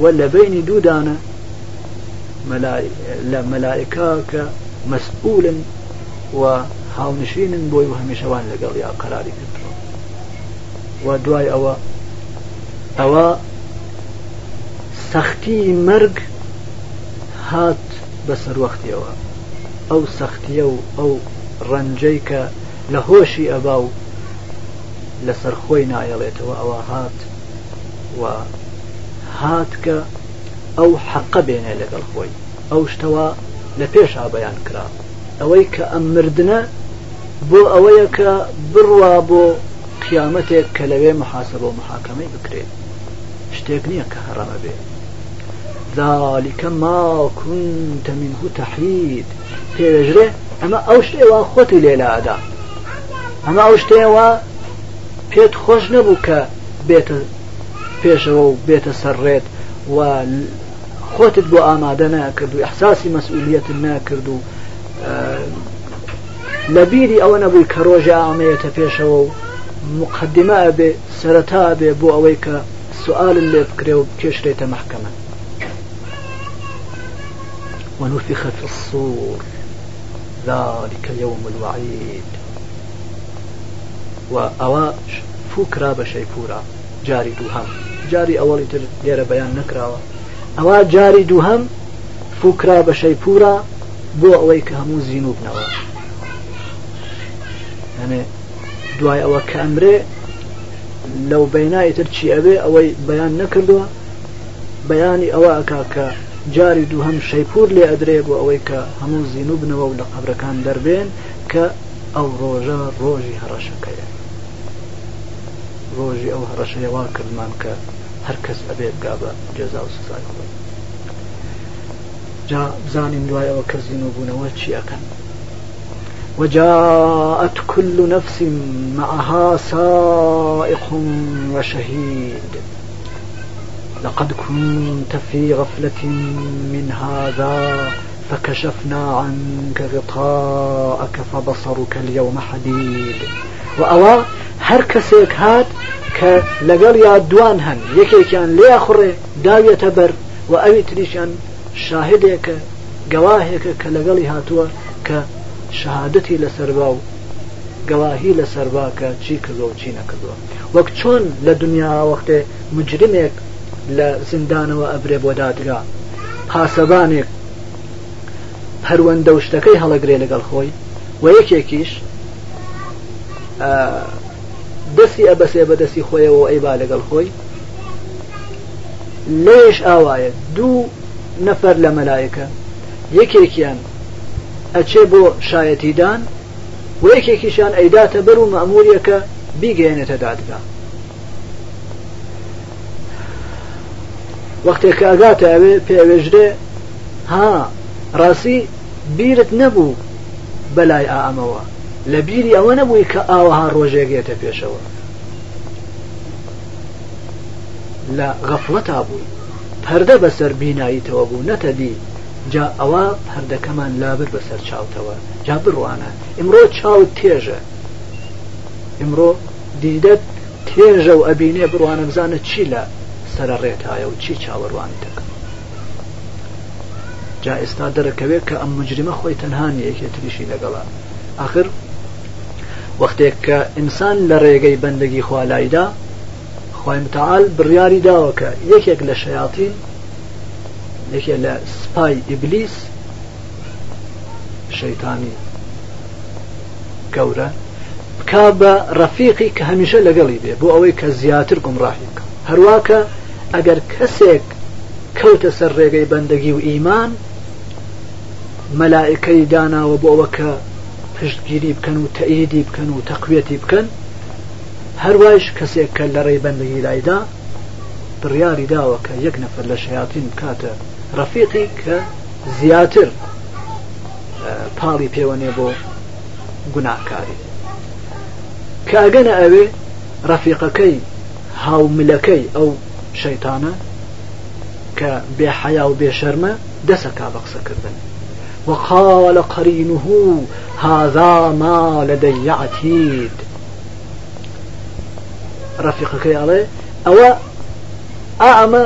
ولا بين دودانا ملائكة كمسؤولا وهاونشين بوي شوان لقل يا قراري كتر ودواي أوا أوا سەختی مەرگ هات بەسەروەختیەوە ئەو سەختیە و ئەو ڕەنجەی کە لە هۆشی ئەبا و لەسەر خۆی نایەڵێتەوە ئەوە هات و هات کە ئەو حەقە بێنێ لەگەڵ خۆی ئەو شتەوە لە پێش ئابیان کرا ئەوەی کە ئەم مردنە بۆ ئەوەیە کە بڕوا بۆ قیامەتێک کە لەوێ محاسبە و محاکەمەی بکرێت شتێک نییە کە هەڕەمە بێت ذلك ما كنت منه تحيد پێوێژرێ ئەمە ئەو شتێوە خۆتی لێلادا ئەمە ئەو شتێوە پێت خۆش نەبوو کە بێتە پێشەوە و بێتە سەرڕێت و خۆتت بۆ ئامادە ناکرد و احساسی مەسئولیت ناکرد و لە بیری ئەوە نەبووی کە ڕۆژە ئامەیەتە پێشەوە و مقدمە بێ سەرەتا بێ بۆ ئەوەی کە سوال لێ بکرێ و کێشرێتە محکەمە ونفخ في الصور ذلك يوم الوعيد وأوا فكرة بشيفورة جاري دوهم جاري أولي تر ليرة بيان نكراوة أوا جاري دوهم فكرة بشيفورة بۆ ئەوەی کە هەموو زین و بنەوە ئەێ دوای ئەوە کە ئەمرێ لەو بەینایتر چی ئەوێ ئەوەی بەیان نەکردووە بەیانی ئەوە ئەک کە جاری دوو هەم شەپور لێ ئەدرێت بۆ ئەوەی کە هەموو زین و بنەوە و لە قبرەکان دەربێن کە ئەو ڕۆژە ڕۆژی هەڕەشەکەیە ڕۆژی ئەو هەڕەشەیەوا کردمان کە هەر کەس ئەبێت گا بە جێزا و سزای خۆی جا بزانین دوای ئەوە کە زین و بوونەوە چی ئەەکەن وجاءت كل نفس معها سائق وشهيد لقد كنت في غفلة من هذا فكشفنا عنك غطاءك فبصرك اليوم حديد وأوا هر كسيك هات كلقل دوان هن كان ليا خره داوية بر وأوي أن شاهدك قواهك کە هاتوا كشهادتي لسرباو قواهي لسرباك و گەواهی لەسەرباکە چی وقت و چی نەکردووە لە زندانەوە ئەبرێ بۆ دادرا پاسەبانێک هەروەندە شتەکەی هەڵەگرێ لەگەڵ خۆی و یەکێکیش دەستی ئەبەسێ بەدەستی خۆیەوە ئەیبا لەگەڵ خۆی لێش ئاوایە دوو نەفەر لە مەلایەکە یەکێکیان ئەچێ بۆ شایەتیدان و یەکێکیشان ئەیداتە بەر و مەموریەکە بیگەێنێتە دادگا وەختێک ئاگاتە ئەوێ پێوێژرێ ها ڕاستی بیرت نەبوو بەلای ئامەوە لە بیری ئەوە نەبووی کە ئاوەها ڕۆژێگێتە پێشەوە لە غەفڵەتا بووی پەردە بەسەر بیناییتەوە بوو نەتەدی جا ئەوە پەردەکەمان لابر بەسەر چاوتەوە جا بڕوانە ئمرۆ چاوت تێژە ئمرۆ دیدەت تێژە و ئەبینێ بڕوانە بزانە چی لە سرە ڕێتایە و چی چاوەڕوانی دەکەم جا ئێستا دەرەکەوێت کە ئەم مجرمە خۆی تەنهانی یەکێتریشی لەگەڵا آخر وەختێک کە ئینسان لە ڕێگەی بەندگی خوالایدا خۆی متعاال بڕیاری داوە کە یەکێک لە شەیاتین یەکێ لە سپای ئیبلیس شەیتانی گەورە بک بە ڕەفیقی کە هەمیشە لەگەڵی بێ بۆ ئەوەی کە زیاتر گمڕاهی بکە هەروواکە ئەگەر کەسێک کەوتە سەر ڕێگەی بەندەگی و ئیمان مەلائکەی داناوە بۆەوە کە پشتگیری بکەن و تەئیدی بکەن و تەقوێتی بکەن هەروایش کەسێک کە لە ڕێی بەندگی لایدا بڕیاری داوە کە یەک نەفر لە شیاتین بکاتە ڕەفیقی کە زیاتر پاڵی پێوەنێ بۆ گوناکاری کاگەنە ئەوێ ڕەفیقەکەی هاوملەکەی ئەو شيطانا کە بێحیا و بێشەرمە دەسەکا بە قسەکردن وقال قرينه هذا ما لدي عتيد رفيقك يا الله أو أعمى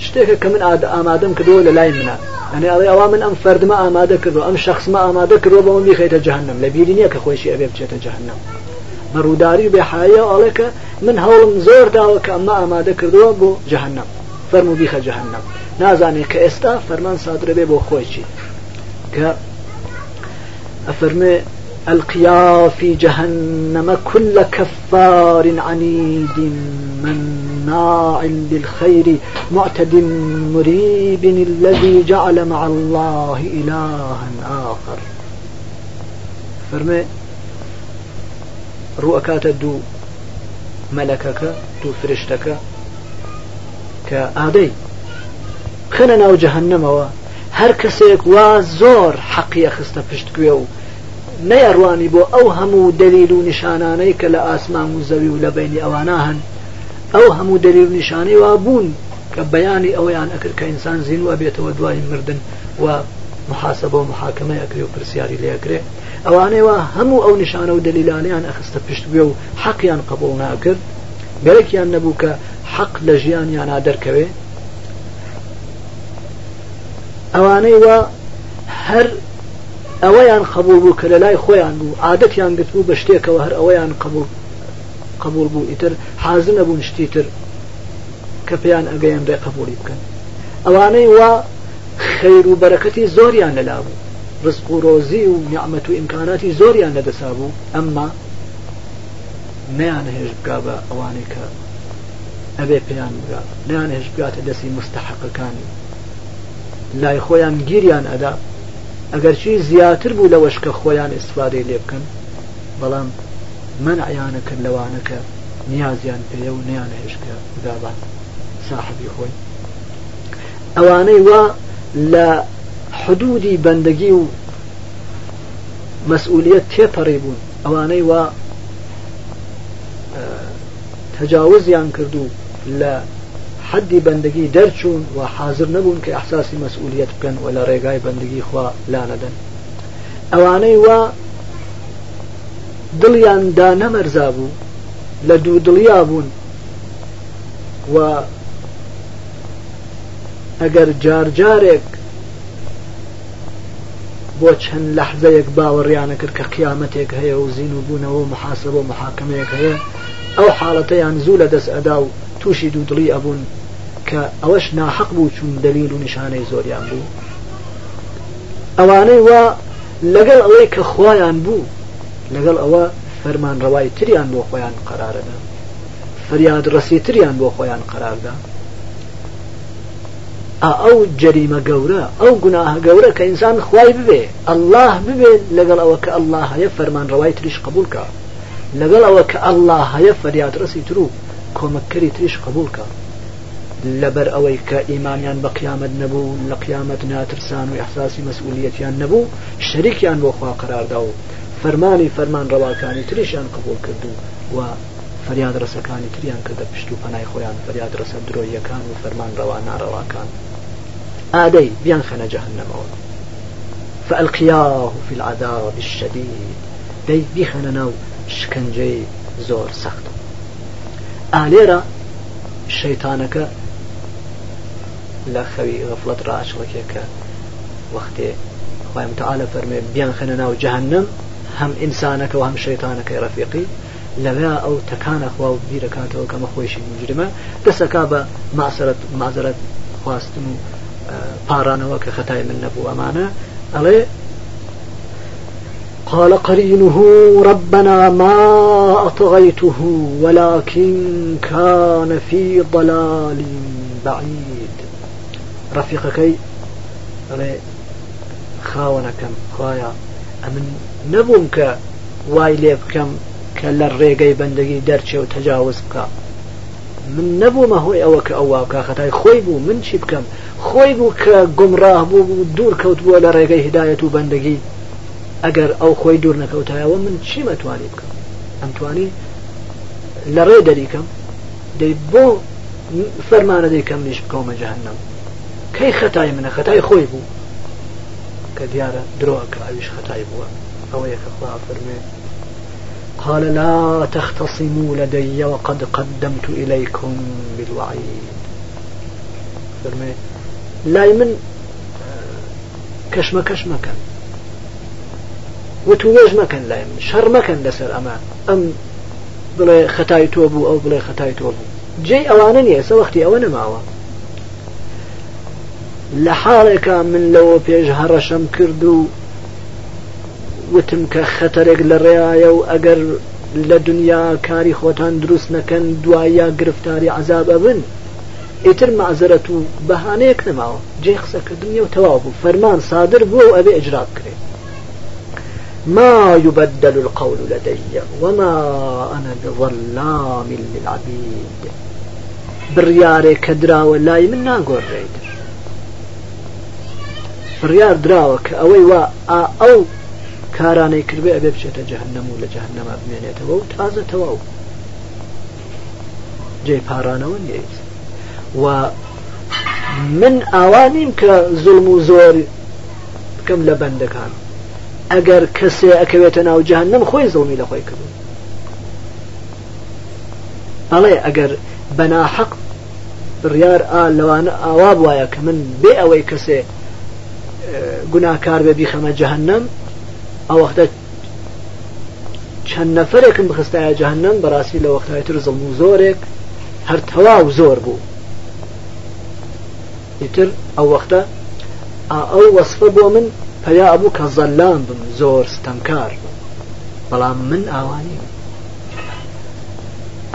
شتێکە کە من ئامادەم کردەوە لە لای منە ئەنێ ئەڵێ ئەوا من ئەم فەردمە ئامادە کردو ئەم شخصمە ئامادە کردەوە بەەوە میخێتە جهنم لە بیری نییە کە خۆشی ئەبێ بچێتە جهنم بەڕووداری بحياة ئەڵەکە من هول زۆر داوە أما أما ئامادە کردووە جهنم فرمو بيخ جهنم نازاني كاستا فرمان صادر بي بو بێ بۆ أفرمي القيا في جهنم كل كفار عنيد من ناع للخير معتد مريب الذي جعل مع الله إلها آخر فرمي ڕووەکاتە دوو مەلەکەکە دوو فرشتەکە کە ئادەی خەنە ناو جەهنەمەوە هەر کەسێک وا زۆر حەقیە خستە پشتگوێ و نەیەڕوانی بۆ ئەو هەموو دلیل و نیشانانەی کە لە ئاسمان و زەوی و لە بینی ئەوانە هەن ئەو هەموو دلیل و نیشانەی وا بوون کە بەیانی ئەویان ئەکرد کە ئینسان زین وە بێتەوە دوای مردن و محاسبە و محاکمە ئەکرێ و پرسیاری لێەکرێ ئەوانەوە هەموو ئەو نیشانە و دلیلانیان ئەخستە پشت بێ و حەقیان قبول ناکرد گەرەکیان نەبوو کە حەق لە ژیانیانا دەرکەوێ ئەوانەیوە هەر ئەوەیان قبول بوو کە لە لای خۆیان بوو عادەتیان گرتبوو بە شتێکەوە هەر ئەوەیان قبول قبول بوو ئیتر حازن نەبوون شتیتر کە پێیان ئەگەیان ڕێ قبولی بکەن ئەوانەی وا خەیر و بەرەکەتی زۆریان لەلا بوو ڕزق و ڕۆزی و نیعممەت و ئیمکاناتی زۆریان لەدەسا بوو ئەمما نیان هێش بگا بە ئەوانەی کە ئەبێ پێیان بگا نیان هێش بگاتە دەستی مستحقەکانی لای خۆیان گیریان ئەدا ئەگەرچی زیاتر بوو لەوەش کە خۆیان ئستفادەی لێ بکەن بەڵام من عیانە کرد لەوانەکە نیازیان پێە و نیان هێشکە بگابات صاحبی خۆی ئەوانەی وا لە حدودی بەندەگی و مەسئولیت تێپەڕی بوون ئەوانەی وا تەجاوزیان کردو لە حدی بەندگی دەرچوون و حاضر نەبوون کە ئەحساسی مەسئولیت بکەن و لە ڕێگای بەندگی خوا لانەدەن ئەوانەی وا دڵیاندا نەمەرزا بوو لە دوو دڵیا بوون و ئەگەر جارجارێک بۆ چەند لەحزەیەک باوەڕیانە کرد کە قیامەتێک هەیە و زین و بوونەوە و محاسبە و محاکمەیەک هەیە ئەو حاڵەتەیان زوو لە دەست ئەدا و تووشی دوودڵی ئەبوون کە ئەوەش ناحق بوو چون دلیل و نیشانەی زۆریان بوو ئەوانەی وا لەگەڵ ئەوەی کە خۆیان بوو لەگەڵ ئەوە فەرمان ڕەوای تریان بۆ خۆیان قرارەدا فەریاد ڕسی تریان بۆ خۆیان قراردا ئەو جەریمە گەورە ئەو گوناها گەورە کە ئینسان خوای ببێ ئەله ببێ لەگەڵ ئەوە کە ئەله هەیە فەرمان ڕەوای تریش قبولکە لەگەڵ ئەوە کە ئەله هەیە فەریادرەسی تر و کۆمەکەری تریش قبولکە لەبەر ئەوەی کە ئیمانیان بە قیامەت نەبوو لە قیامەت ناترسان و یحساسی مەسئولیەتیان نەبوو شەریکیان بۆ خوا قەراردا و فەرمانی فەرمان ڕەواکانی تریشیان قبول کردو و فەریاد ڕسەکانی تریان کە دەپشت و پەنای خۆیان فەریاد ڕسە درۆیەکان و فەرمان ڕەوا ناڕەواکان. آدي بيان خنا جهنم أولا فألقياه في العذاب الشديد دي بيخنا نو شكنجي زور سخت آليرا شيطانك لا خوي غفلت راش لكيك وقتي خوي متعالى فرمي بيان خنا نو جهنم هم إنسانك وهم شيطانك يا رفيقي لما أو تكان أخوة بيركاته كما کەمە خۆشی مجرمە دەسەکا معذرة ماسەرەت پارانەوە كختايم النبو من نەبوو قال قرينه ربنا ما أطغيته ولكن كان في ضلال بعيد رفيقكي خاونەکەم خۆیە خايا أمن کە وای لێ بکەم کە لە ڕێگەی بەندەگی دەرچێ من نەبوومە هۆی ئەوە کە ئەو واکە خەتای خۆی بوو من چی بکەم خۆی بوو کە گمڕاه بوو بوو دوور کەوت بووە لە ڕێگەی هدایەت و بەندگی ئەگەر ئەو خۆی دوور نەکەوتایەوە من چی مەتوانی بکەم ئەمتوانی لە ڕێ دەریکەم دەی بۆ فەرمانە دەیکەم نیش بکەومە جەهنم کەی خەتای منە خەتای خۆی بوو کە دیارە درۆکە ئاویش خەتای بووە ئەوە یەکە خوا فەرمێت قال لا تختصموا لدي وقد قدمت إليكم بالوعيد فرمي لا كشما كان مكان ما كان لا يمن شر ما كان لسر أما أم بلا ختاي توبو أو بلا ختاي توبو جي أوانا يسا وقتي أوانا معوا لحالك من لو بيجهر هرشم كردو وتم کە خەتەرێک لە ڕێایە و ئەگەر لە دنیا کاری خۆتان دروست نەکەن دوایە گرفتاری عذابە بن ئیتر معزرەت و بەهانەیەک نەماوە جێ قسەکردنی و تەواو بوو فەرمان سادر بووە و ئەبێ ئەجراب کرێت ما يبدل القول لدي وما أنا بظلام للعبيد بڕیارێک کە دراوە لای من ناگۆڕێت بڕیار دراوە کە ئەوەی وا ئەو کارانەی کردێ ئەبێ بچێتە جەهنەم و لە جەهنەما بمێنێتەوە و تازە تەواو جێ پارانەوە نیت و من ئاوانیم کە زلم و زۆر بکەم لە بەندەکان ئەگەر کەسێ ئەکەوێتە ناو جەهنم خۆی زڵمی لە خۆی کردو بەڵێ ئەگەر بەناحەق بڕیار ئا لەوانە ئاوا وایە کە من بێ ئەوەی کەسێ گوناکار بە بیخەمە جەهنم ئەوەختە چەند نەفرێکم بخستایە جەهنم بەڕاستی لە وەختای تر زڵم و زۆرێک هەر تەواو زۆر بوو ئیتر ئەو وەختە ئەو وەصفە بۆ من پیا ئەبوو کە زەلان بم زۆر ستەمکار بەڵام من ئاوانی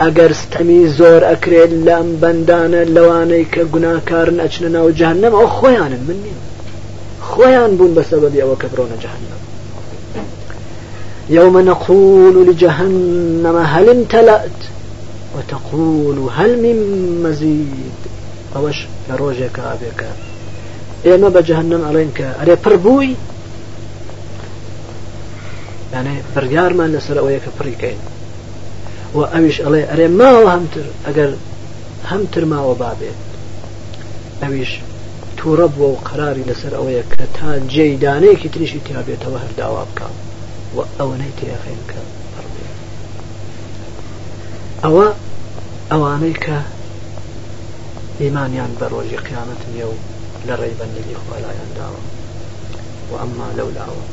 ئەگەر ستەمی زۆر ئەکرێت لەم بەندانە لەوانەی کە گوناکارن ئەچنە ناو جەهنم ئەو خۆیانن من نیم خۆیان بوون بەسەبەبی ئەوە کە بڕۆنە جەهنم يوم نقول لجهنم هل امتلأت وتقول هل من مزيد أوش لروجك أبيك إما بجهنم عليك أري بربوي يعني بريار ما لسر أويك بريكين وأمش علي أري ما وهمتر أجر همتر ما وبابيت ئەویش تووڕە بووە و قراری لەسەر ئەوەیە کە تا جێی دانەیەکی تریشی تیاابێتەوە هەرداوا بکە و ئەوەنەی تێخێن کە ئەوە ئەوانەی کە ئیمانیان بە ڕۆژی قیامەت نیە و لە ڕێبەندی خۆلایەن داوە و ئەمما لەولاوە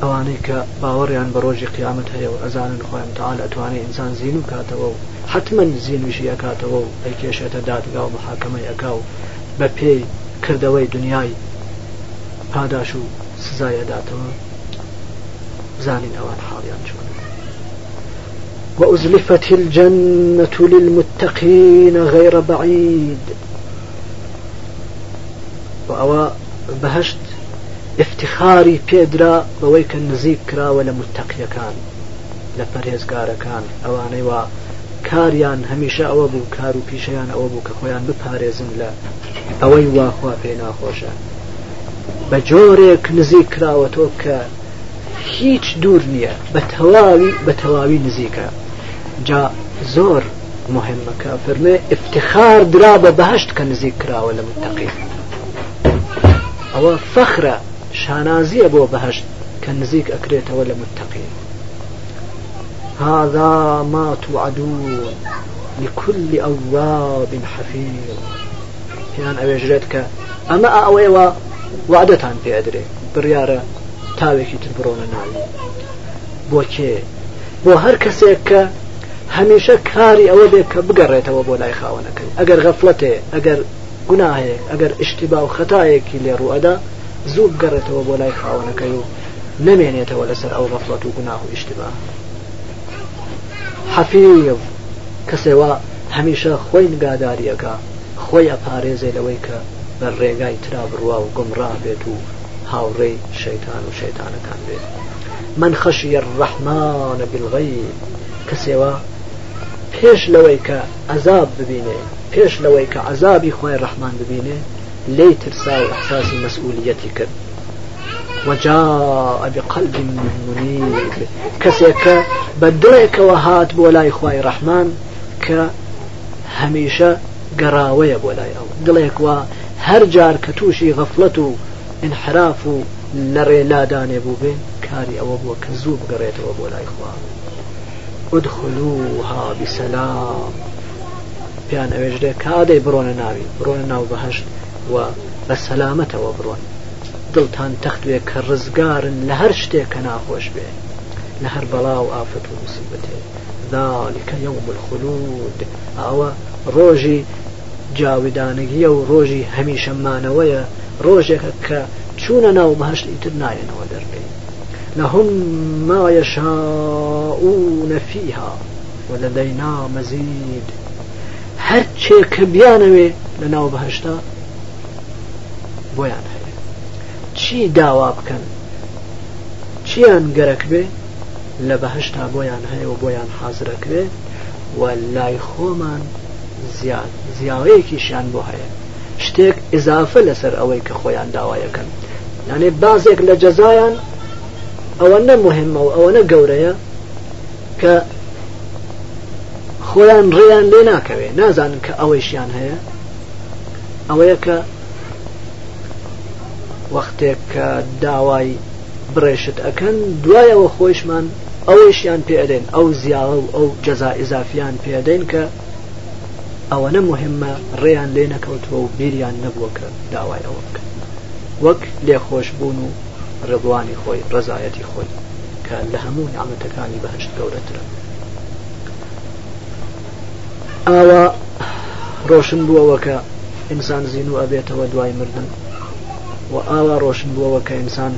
ئەوانەی کە باوەڕیان بە ڕۆژی قیامەت هەیە و ئەزانن خۆیان تاال ئەتوانێت ئینسان زین و کاتەوە و حتمما زیینویشی ئەکاتەوە و ئەی کێشێتە دادگا و محاکەمە ئەکا و بپی کرده وی دنیای پاداش و سزایەداتەوە زانین ئەوان حاڵیان چۆن وأزلفت الجنة للمتقين غير بعيد وأوا بهشت افتخاري بيدرا بويك النزيك ولا متقيا كان لبريز كان أواني کاریان هەمیشە ئەوە بوو کار و پیشیان ئەوە بوو کە خۆیان بپارێزن لە ئەوەی واخوا پێ ناخۆشە بە جۆرێک نزیک کراوەتۆ کە هیچ دوور نییە بە تەواوی بە تەواوی نزیکە جا زۆر مهمەکە فەرمێ افتخار درا بە بەهشت کە نزیک کراوە لە متەقی ئەوە فەخرە شانازیە بۆ بەهشت کە نزیک ئەکرێتەوە لە متەقین هذا ما توعدون لكل أواب حفيظ هیان ئەوێژرێت کە ئەمە ئەوەیەوە وعدەتان پێ ئەدرێ بڕیارە تاوێکی تر بڕۆنە ناوی بۆ کێ بۆ هەر کەسێک کە هەمیشە کاری ئەوە بێت کە بگەڕێتەوە بۆ لای خاوەنەکەی ئەگەر غەفلەتێ ئەگەر گوناهەیەک ئەگەر ئشتیبا و خەتایەکی لێ ڕوەدا زوو بگەڕێتەوە بۆ لای خاوەنەکەی و نمێنێتەوە لەسەر ئەو غەفلەت و گوناه و ئشتیبا حەفیو کەسێوا هەمیشە خۆی نگاداریەکە خۆی ئەپارێزێ لەوەی کە بە ڕێگای ترا بڕوا و گمڕا بێت و هاوڕێی شەیتان و شەیتانەکان بێت من خەشیە ڕەحمانە بلغی کەسێوە پێش لەوەی کە عذاب ببینێ پێش لەوەی کە عذابی خۆی ڕەحمان ببینێ لێی ترسا و ئەحساسی مەسئولیەتی کرد وجاء بقلب منيب كسيك بدلك وهات بولاي خواي رحمن ك هميشه قراوية بولاي او دلك و هر جار كتوشي غفلته انحراف لري لا داني بو بين كاري او بو كزوب قريته بولاي خوا ادخلوها بسلام پیان ئەوێژێ کادەی برۆنە ناوی برۆنە ناو بەهشت و بە سەلامەتەوە برۆن دڵتان تەختوێ کە ڕزگارن لە هەر شتێکە ناخۆش بێ لە هەر بەڵاو ئافت و مسیبەتێ ذلكکە یوم الخلود ئەوە ڕۆژی جاویدانەگیە و ڕۆژی هەمیشەمانەوەیە ڕۆژێکە کە چوونە ناو بەهشت ئیتر نایەنەوە دەربێ لەهم مایەشاءون فيها وەلەدەینا مەزید هەرچێ کە بیانەوێ لە ناو بەهشتا بۆیان هەیە چی داوا بکەن چیان گەرەک بێ لە بەهشتا بۆیان هەیە و بۆیان حازرەکرێ و لای خۆمان زیاد زیاوەیەکیشیان بۆ هەیە شتێک ئزافە لەسەر ئەوەی کە خۆیان داوایەکەن لانێ بازێک لە جەزایان ئەوە نەمهمە و ئەوە نە گەورەیە کە خۆیان ڕێیان لێ ناکەوێ نازانن کە ئەوەیشیان هەیە ئەوەیە کە شتێک کە داوای بڕێشت ئەەکەن دوایەوە خۆشمان ئەوەشیان پێدەین ئەو زیاوە و ئەو جەزا ئزافیان پێدەین کە ئەوەنە مهمە ڕێیان لێ نەکەوتەوە و بیریان نەبووە کە داوای ئەوە بکەن وەک لێخۆش بوون و ڕبوانی خۆی ڕزایەتی خۆی کە لە هەموو نامەتەکانی بەهشت گەورەترە ئاوا ڕۆشن بووەوە کە ئینسان زین و ئەبێتەوە دوای مردن و ئاوا ڕۆشن بووەوە کە ئینسان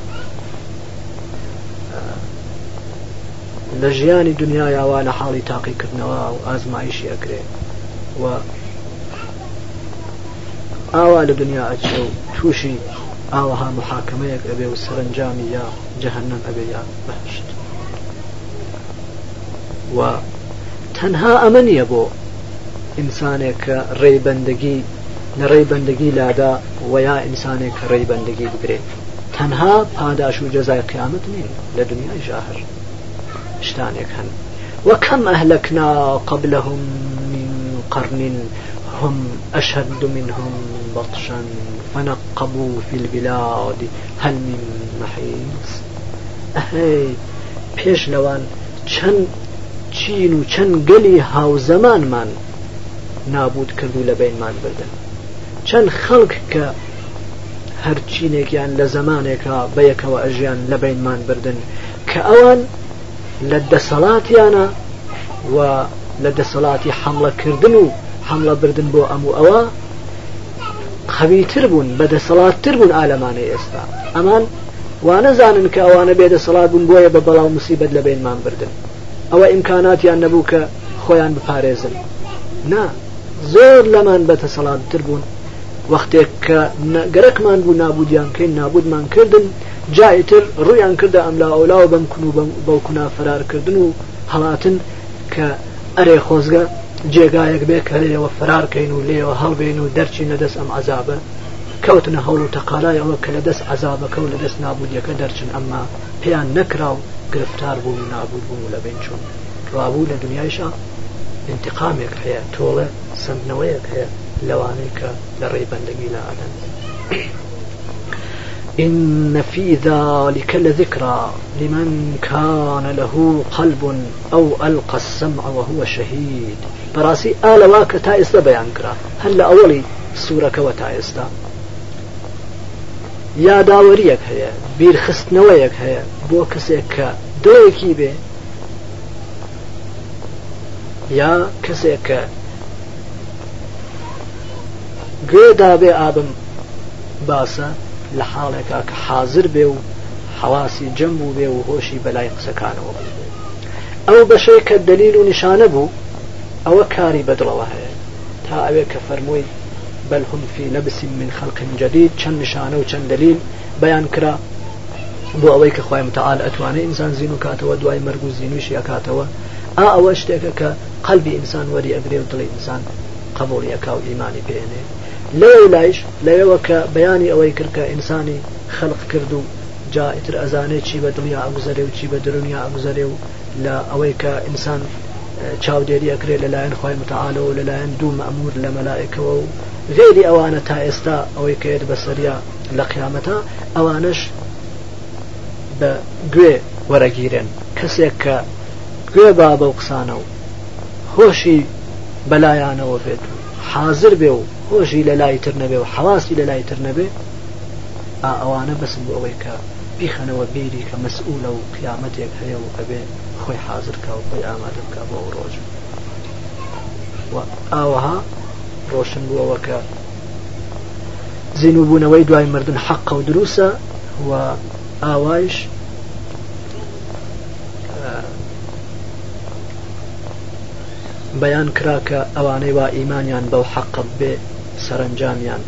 لە ژیانی دنیایاوا لە حاڵی تاقیکردنەوە و ئازمایشی ئەکرێ و ئاوا لە دنیا ئەچێ و تووشی ئاوەها محاکمەیەک ئەبێ و سەرنجامی یا جەهنم ئەبێ یا بەشت و تەنها ئەمە نییە بۆ ئینسانێک کە ڕێبەندگی لڕێی بندگي لادا ويا انسان كري بندگي بەندەگی تنها پاداش و جەزای قیامەت نین لە دنیای ژاهر شتانێک و کم اهلکنا قبلهم من قرن هم أشد منهم بطشا فنقبوا في البلاد هل من محيص أهي پیش لوان چن چین و چن گلی هاو زمان من نابود کردو لبین من بردن چەند خەڵک کە هەرچینێکیان لە زمانێکە بە یەکەوە ئەژیان لە بینمان بردن کە ئەوان لە دەسەڵاتیانە و لە دەسەڵاتی حملەکردن و حملە بردن بۆ ئەموو ئەوە قەویتر بوون بە دەسەڵاتتر بوون ئالەمانەی ئێستا ئەمان وانەزانن کە ئەوانە بێ دەسەڵات بوون بۆیە بە بەڵاو مسیبەت لە بینمان بردن ئەوە ئیمکاناتیان نەبوو کە خۆیان بپارێزن نا زۆر لەمان بەتەسەڵاتتر بوون وەختێک کە گەرەکمان بوو نابودیانکەین نابودمان کردن جایتر ڕویان کردە ئەملا ئەولاوە بەم کون و بەو کونا فرارکردن و هەڵاتن کە ئەرێ خۆزگە جێگایەک بێ کە لێەوە فرارکەین و لێەوە هەڵبێن و دەرچی نەدەست ئەم عذابە کەوتنە هەوڵ و تەقالایەوە کە لە دەست عذابەکە و لە دەست نابودیەکە دەرچن ئەمما پێیان نەکرا و گرفتار بوو و نابود بوو لە بین چۆن ڕابوو لە دنیایشە انتقامێک هەیە تۆڵە سندنەوەیەک هەیە لەوانەیە کە لە ڕێبەندەگی إن في ذلك لذكرى لمن كان له قلب أو ألقى السمع وهو شهيد براسي آل واك تائستا بيانكرا هل أولي سورة وتائستا يا داوريك هەیە بیرخستنەوەیەک هەیە بۆ کەسێک کە دۆیەکی يا یا کەسێک گێدا بێ ئابم باسە لە حاڵێکا کە حاضر بێ و حواسی جەم بوو بێ و هۆشی بەلای قسەکانەوە ئەو بەشەی کە دلیل و نیشانە بوو ئەوە کاری بەدڵەوە هەیە تا ئەوێ کە فەرمووی بل هم في لبس من خلق جديد چەند نشانە و چەند دلیل بەیان کرا بۆ ئەوەی کە خخوای متعاال ئەتوانێت ئینسان زین و کاتەوە دوای مەرگ و زیینویشی ئەکاتەوە ئا ئەوە شتێکە کە قەلبی ئینسان وەری ئەگرێ و دڵی ئینسان قبولڵیەکە و ئیمانی پێێنێ لەو لایش لەوەوە کە بەیانی ئەوەی کردکە ئینسانی خەلق کرد و جا ئیتر ئەزانێت چی بە دڵیا ئەگوزەرێ و چی بە دنیا ئەگوزەرێ و لە ئەوەی کە ئینسان چاودێری ئەکرێت لەلایەن خی متعاالەوە و لەلایەن دوو مەمور لە مەلایکەوە و غێری ئەوانە تا ئێستا ئەوەی کێت بەسەریا لە قیامەتە ئەوانش بە گوێ وەرەگیرن کەسێک کە گوێ با بەو قسانە و هۆشی بەلایانەوە بێت و حاضر بێ و خۆشی لە لای تر نەبێ و حواسی لە لای تر نەبێ ئەوانە بەسم بۆ ئەوەی کە بیخەنەوە بێری کە مەسئول و قیامەتێک هەیە و ئەبێ خۆی حاضرکە و خۆی ئامادە بکە بۆ ئەو ڕۆژ ئاوەها ڕۆشن بووەوە کە زینوبوونەوەی دوای مردن حەق و دروسە و ئاوایش بەیان کرا کە ئەوانەی وا ئیمانیان بەو حەقب بێ سەرنجامیان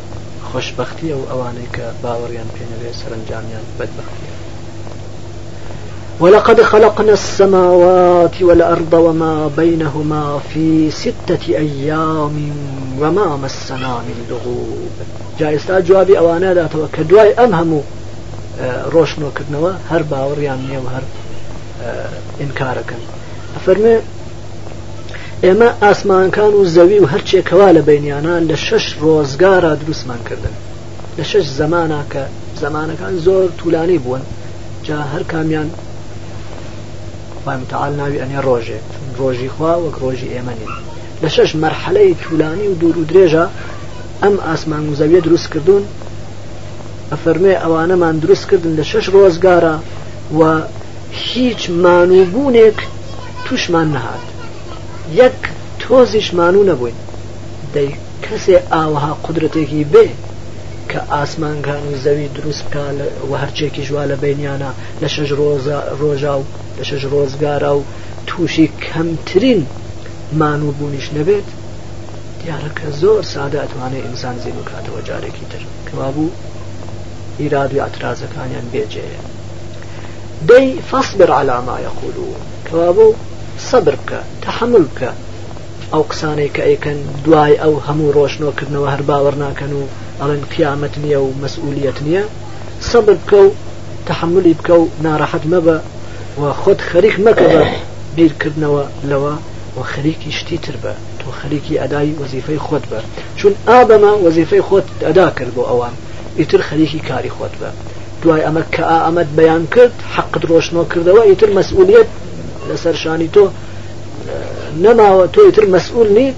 خۆشببختی او ئەوانەی کە باوەڕیان پێنەوێ سەرنجامیان بەدبختی ولقد خلقنا السماوات والأرض وما بينهما في ستة أيام وما مسنا من لغوب جائز جوابي أوانا لا توكد واي أمهمو اه، روشنو كدنوا هر باوريان نيو هر اه، إنكاركا فرمي ئێمە ئاسمانکان و زەوی و هەرچێکەوا لە بینیانان لە شش ڕۆزگارە دروستمان کردن لە شش زمانە کە زمانەکان زۆر طولانی بوون جا هەر کامیان وامتەعاال ناوی ئەنێ ڕۆژێ ڕۆژی خوا وەک ڕۆژی ئێمەنی لە شش مەرحەلەی طولانی و دوور و درێژە ئەم ئاسمان و زەویە دروستکردون ئەفەرمێ ئەوانەمان دروستکردن لە شش ڕۆزگارە و هیچ مانوبوونێک توشمان نەهات یەک تۆزیشمان و نەبووین دەی کەسێ ئاوەها قدرەتێکی بێ کە ئاسمانگان و زەوی دروست بکە و هەرچێکی ژوا لە بینیانە لە شەژ ڕۆژە ڕۆژا و لە شەژ ڕۆزگارە و تووشی کەمترین مانوو بوونیش نەبێت دیارەکە زۆر سادە ئەتوانێت ئینسان زیین و کاتەوە جارێکی تر کەوا بوو ئیراد و ئاترازەکانیان بێجێ دەی فەصبر على ما يقولون کەوا بوو سەبر بکە تەحمل بکە ئەو قسانەی کە ئەیکەن دوای ئەو هەموو ڕۆشنۆکردنەوە هەر باوەڕ ناکەن و ئەڵێن قیامەت نییە و مەسئولیت نییە سەبر بکە و تحملی بکە و ناڕەحەت مەبە و خۆت خەریک مەکە بە بیرکردنەوە لەوە و خەریکی شتی تر بە تۆ خەریکی ئەدای وەزیفەی خۆت بە چون ئابەمە وەزیفەی خۆت ئەدا کرد بۆ ئەوان ئیتر خەریکی کاری خۆت بە دوای ئەمە کە ئامەد بەیان کرد حەقت ڕۆشنەوە کردەوە ئیتر مەسئولیت لسر شاني تو نما تو يتر مسؤول نيت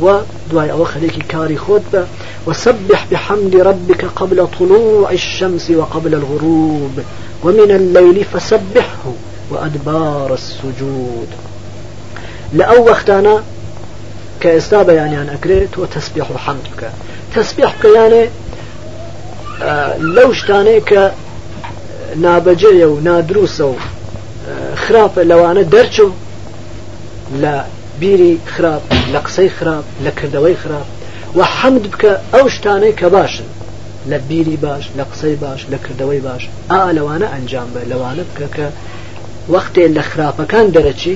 و دواي أو خليك كاري خطبة وسبح بحمد ربك قبل طلوع الشمس وقبل الغروب ومن الليل فسبحه وأدبار السجود لأو وقتانا كاستابة يعني أن أكريت وتسبيح حمدك تسبيحك يعني لوش آه، لوشتاني ك نابجية ونادروسة خراپە لەوانە دەرچوو لە بیری خراپ لە قسەی خراپ لە کردەوەی خراپ و حەمد بکە ئەو شتانەی کە باشن لە بیری باش لە قسەی باش لە کردەوەی باش ئا لەوانە ئەنجام بە لەوانە بکە کە وەختێ لە خراپەکان دەرەچی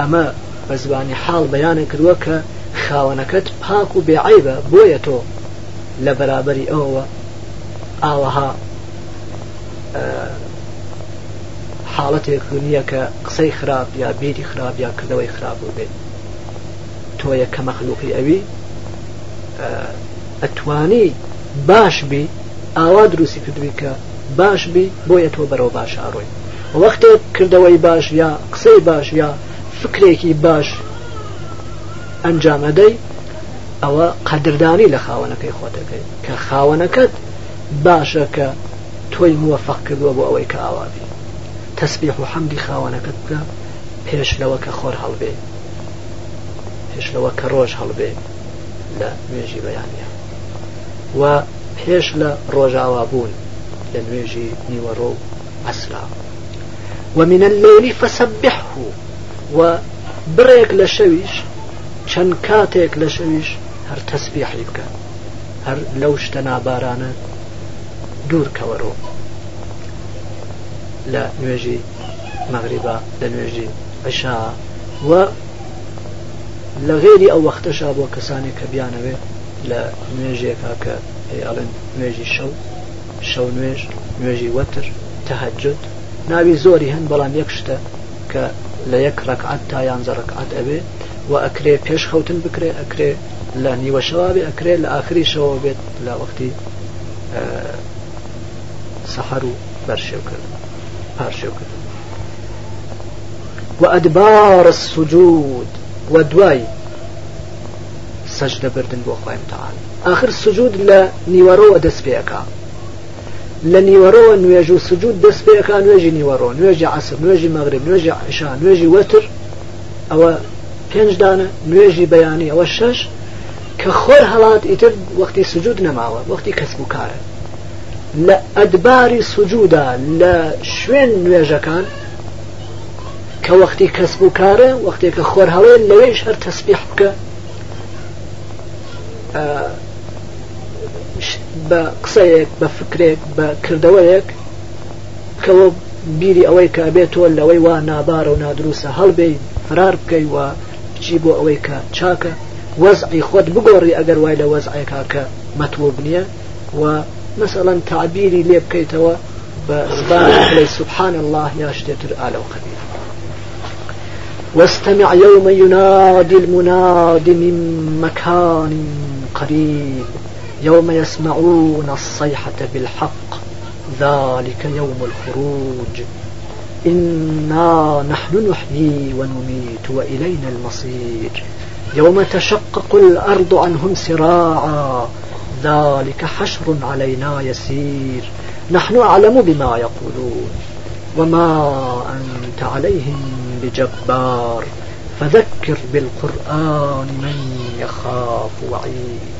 ئەمە بە زبانی حاڵ بەیانە کردووە کە خاوەنەکەت پاک و بێعیبە بۆیە تۆ لە بەرابەری ئەوەوە ئاوەها حاڵەتێک نییە کە قسەی خراپ یا بیری خراپ یا کردەوەی خراپ بێت تۆیە کە مەخلوقی ئەوی ئەتوانی باش بی ئاوا دروستی کردوی کە باش بی بۆیە تۆ بەرەو باش ئاڕۆی وەختێک کردەوەی باش یا قسەی باش یا فکرێکی باش ئەنجامەدەی ئەوە قەدردانی لە خاوەنەکەی خۆتەکەی کە خاوەنەکەت باشە کە تۆی موەفق کردووە بۆ ئەوەی کە ئاوابی تەسبیح و حەمدی خاوەنەکەت بکە پێش لەوە کە خۆر هەڵبێ پێش لەوە کە ڕۆژ هەڵبێ لە نوێژی بەیانە و پێش لە ڕۆژاوا بوون لە نوێژی نیوەڕۆ ئەسرا ومن الليل فسبحه و برێک لە شەویش چەند کاتێک لە شەویش هەر تەسبیحی بکە هەر لەو شتە نابارانە دوور کەوەڕۆ لە نوێژی مەغریبا لە نوێژی عشا و لە غێری ئەو وەختەشا بۆ کەسانێک کە بیانەوێ لە نوێژێکا کە ئەڵێن نوێژی شەو شەو نوێژ نوێژی وەتر تەهجد ناوی زۆری هەن بەڵام یەک شتە کە لە یەک ڕکعات تا یانزە ڕکعات ئەبێ و ئەکرێ پێش خەوتن بکرێ ئەکرێ لە نیوە شەوابێ ئەکرێ لە ئاخری شەوە بێت لە وەختی سەحر و بەرشێوکردن پارشێو کرد و ئەدبار سوجود و دوای سەجدە بردن بۆ خۆیم تاان آخر سوجود لە نیوەڕەوە دەست پێەکە لە نیوەڕەوە نوێژ و سوجود دەست پێەکە نوێژی نیوەڕۆ نوێژی عسب نوێژی مەغرب نوێژی عشا نوێژی وەتر ئەوە پێنج دانە نوێژی بەیانی ئەوە شەش کە خۆر هەڵات ئیتر وەختی سوجود نەماوە وەختی کەسب و کارە لە ئەدباری سوجودا لە شوێن نوێژەکان کە وەختی کەسب و کارە وەختێکە خۆر هەڵێن لەوێش هەر تەسبیح بکە بە قسەیەک بە فکرێک بە کردەوەیەک کەەوە بیری ئەوەی کە بێتەوە لەوەی وا نابارە و نادرووسە هەڵبێ فرار بکەی وە بچی بۆ ئەوەی کە چاکە وەزعی خۆت بگۆڕی ئەگەر وای لە وەزعێکا کە مەتوب نییە و مثلا تعبيري لێ بکەیتەوە بە سبحان الله يا شتێتر ئالە قەبیر واستمع يوم ينادي المناد من مكان قريب يوم يسمعون الصيحة بالحق ذلك يوم الخروج إنا نحن نحيي ونميت وإلينا المصير يوم تشقق الأرض عنهم سراعا ذلك حشر علينا يسير نحن أعلم بما يقولون وما أنت عليهم بجبار فذكر بالقرآن من يخاف وعيد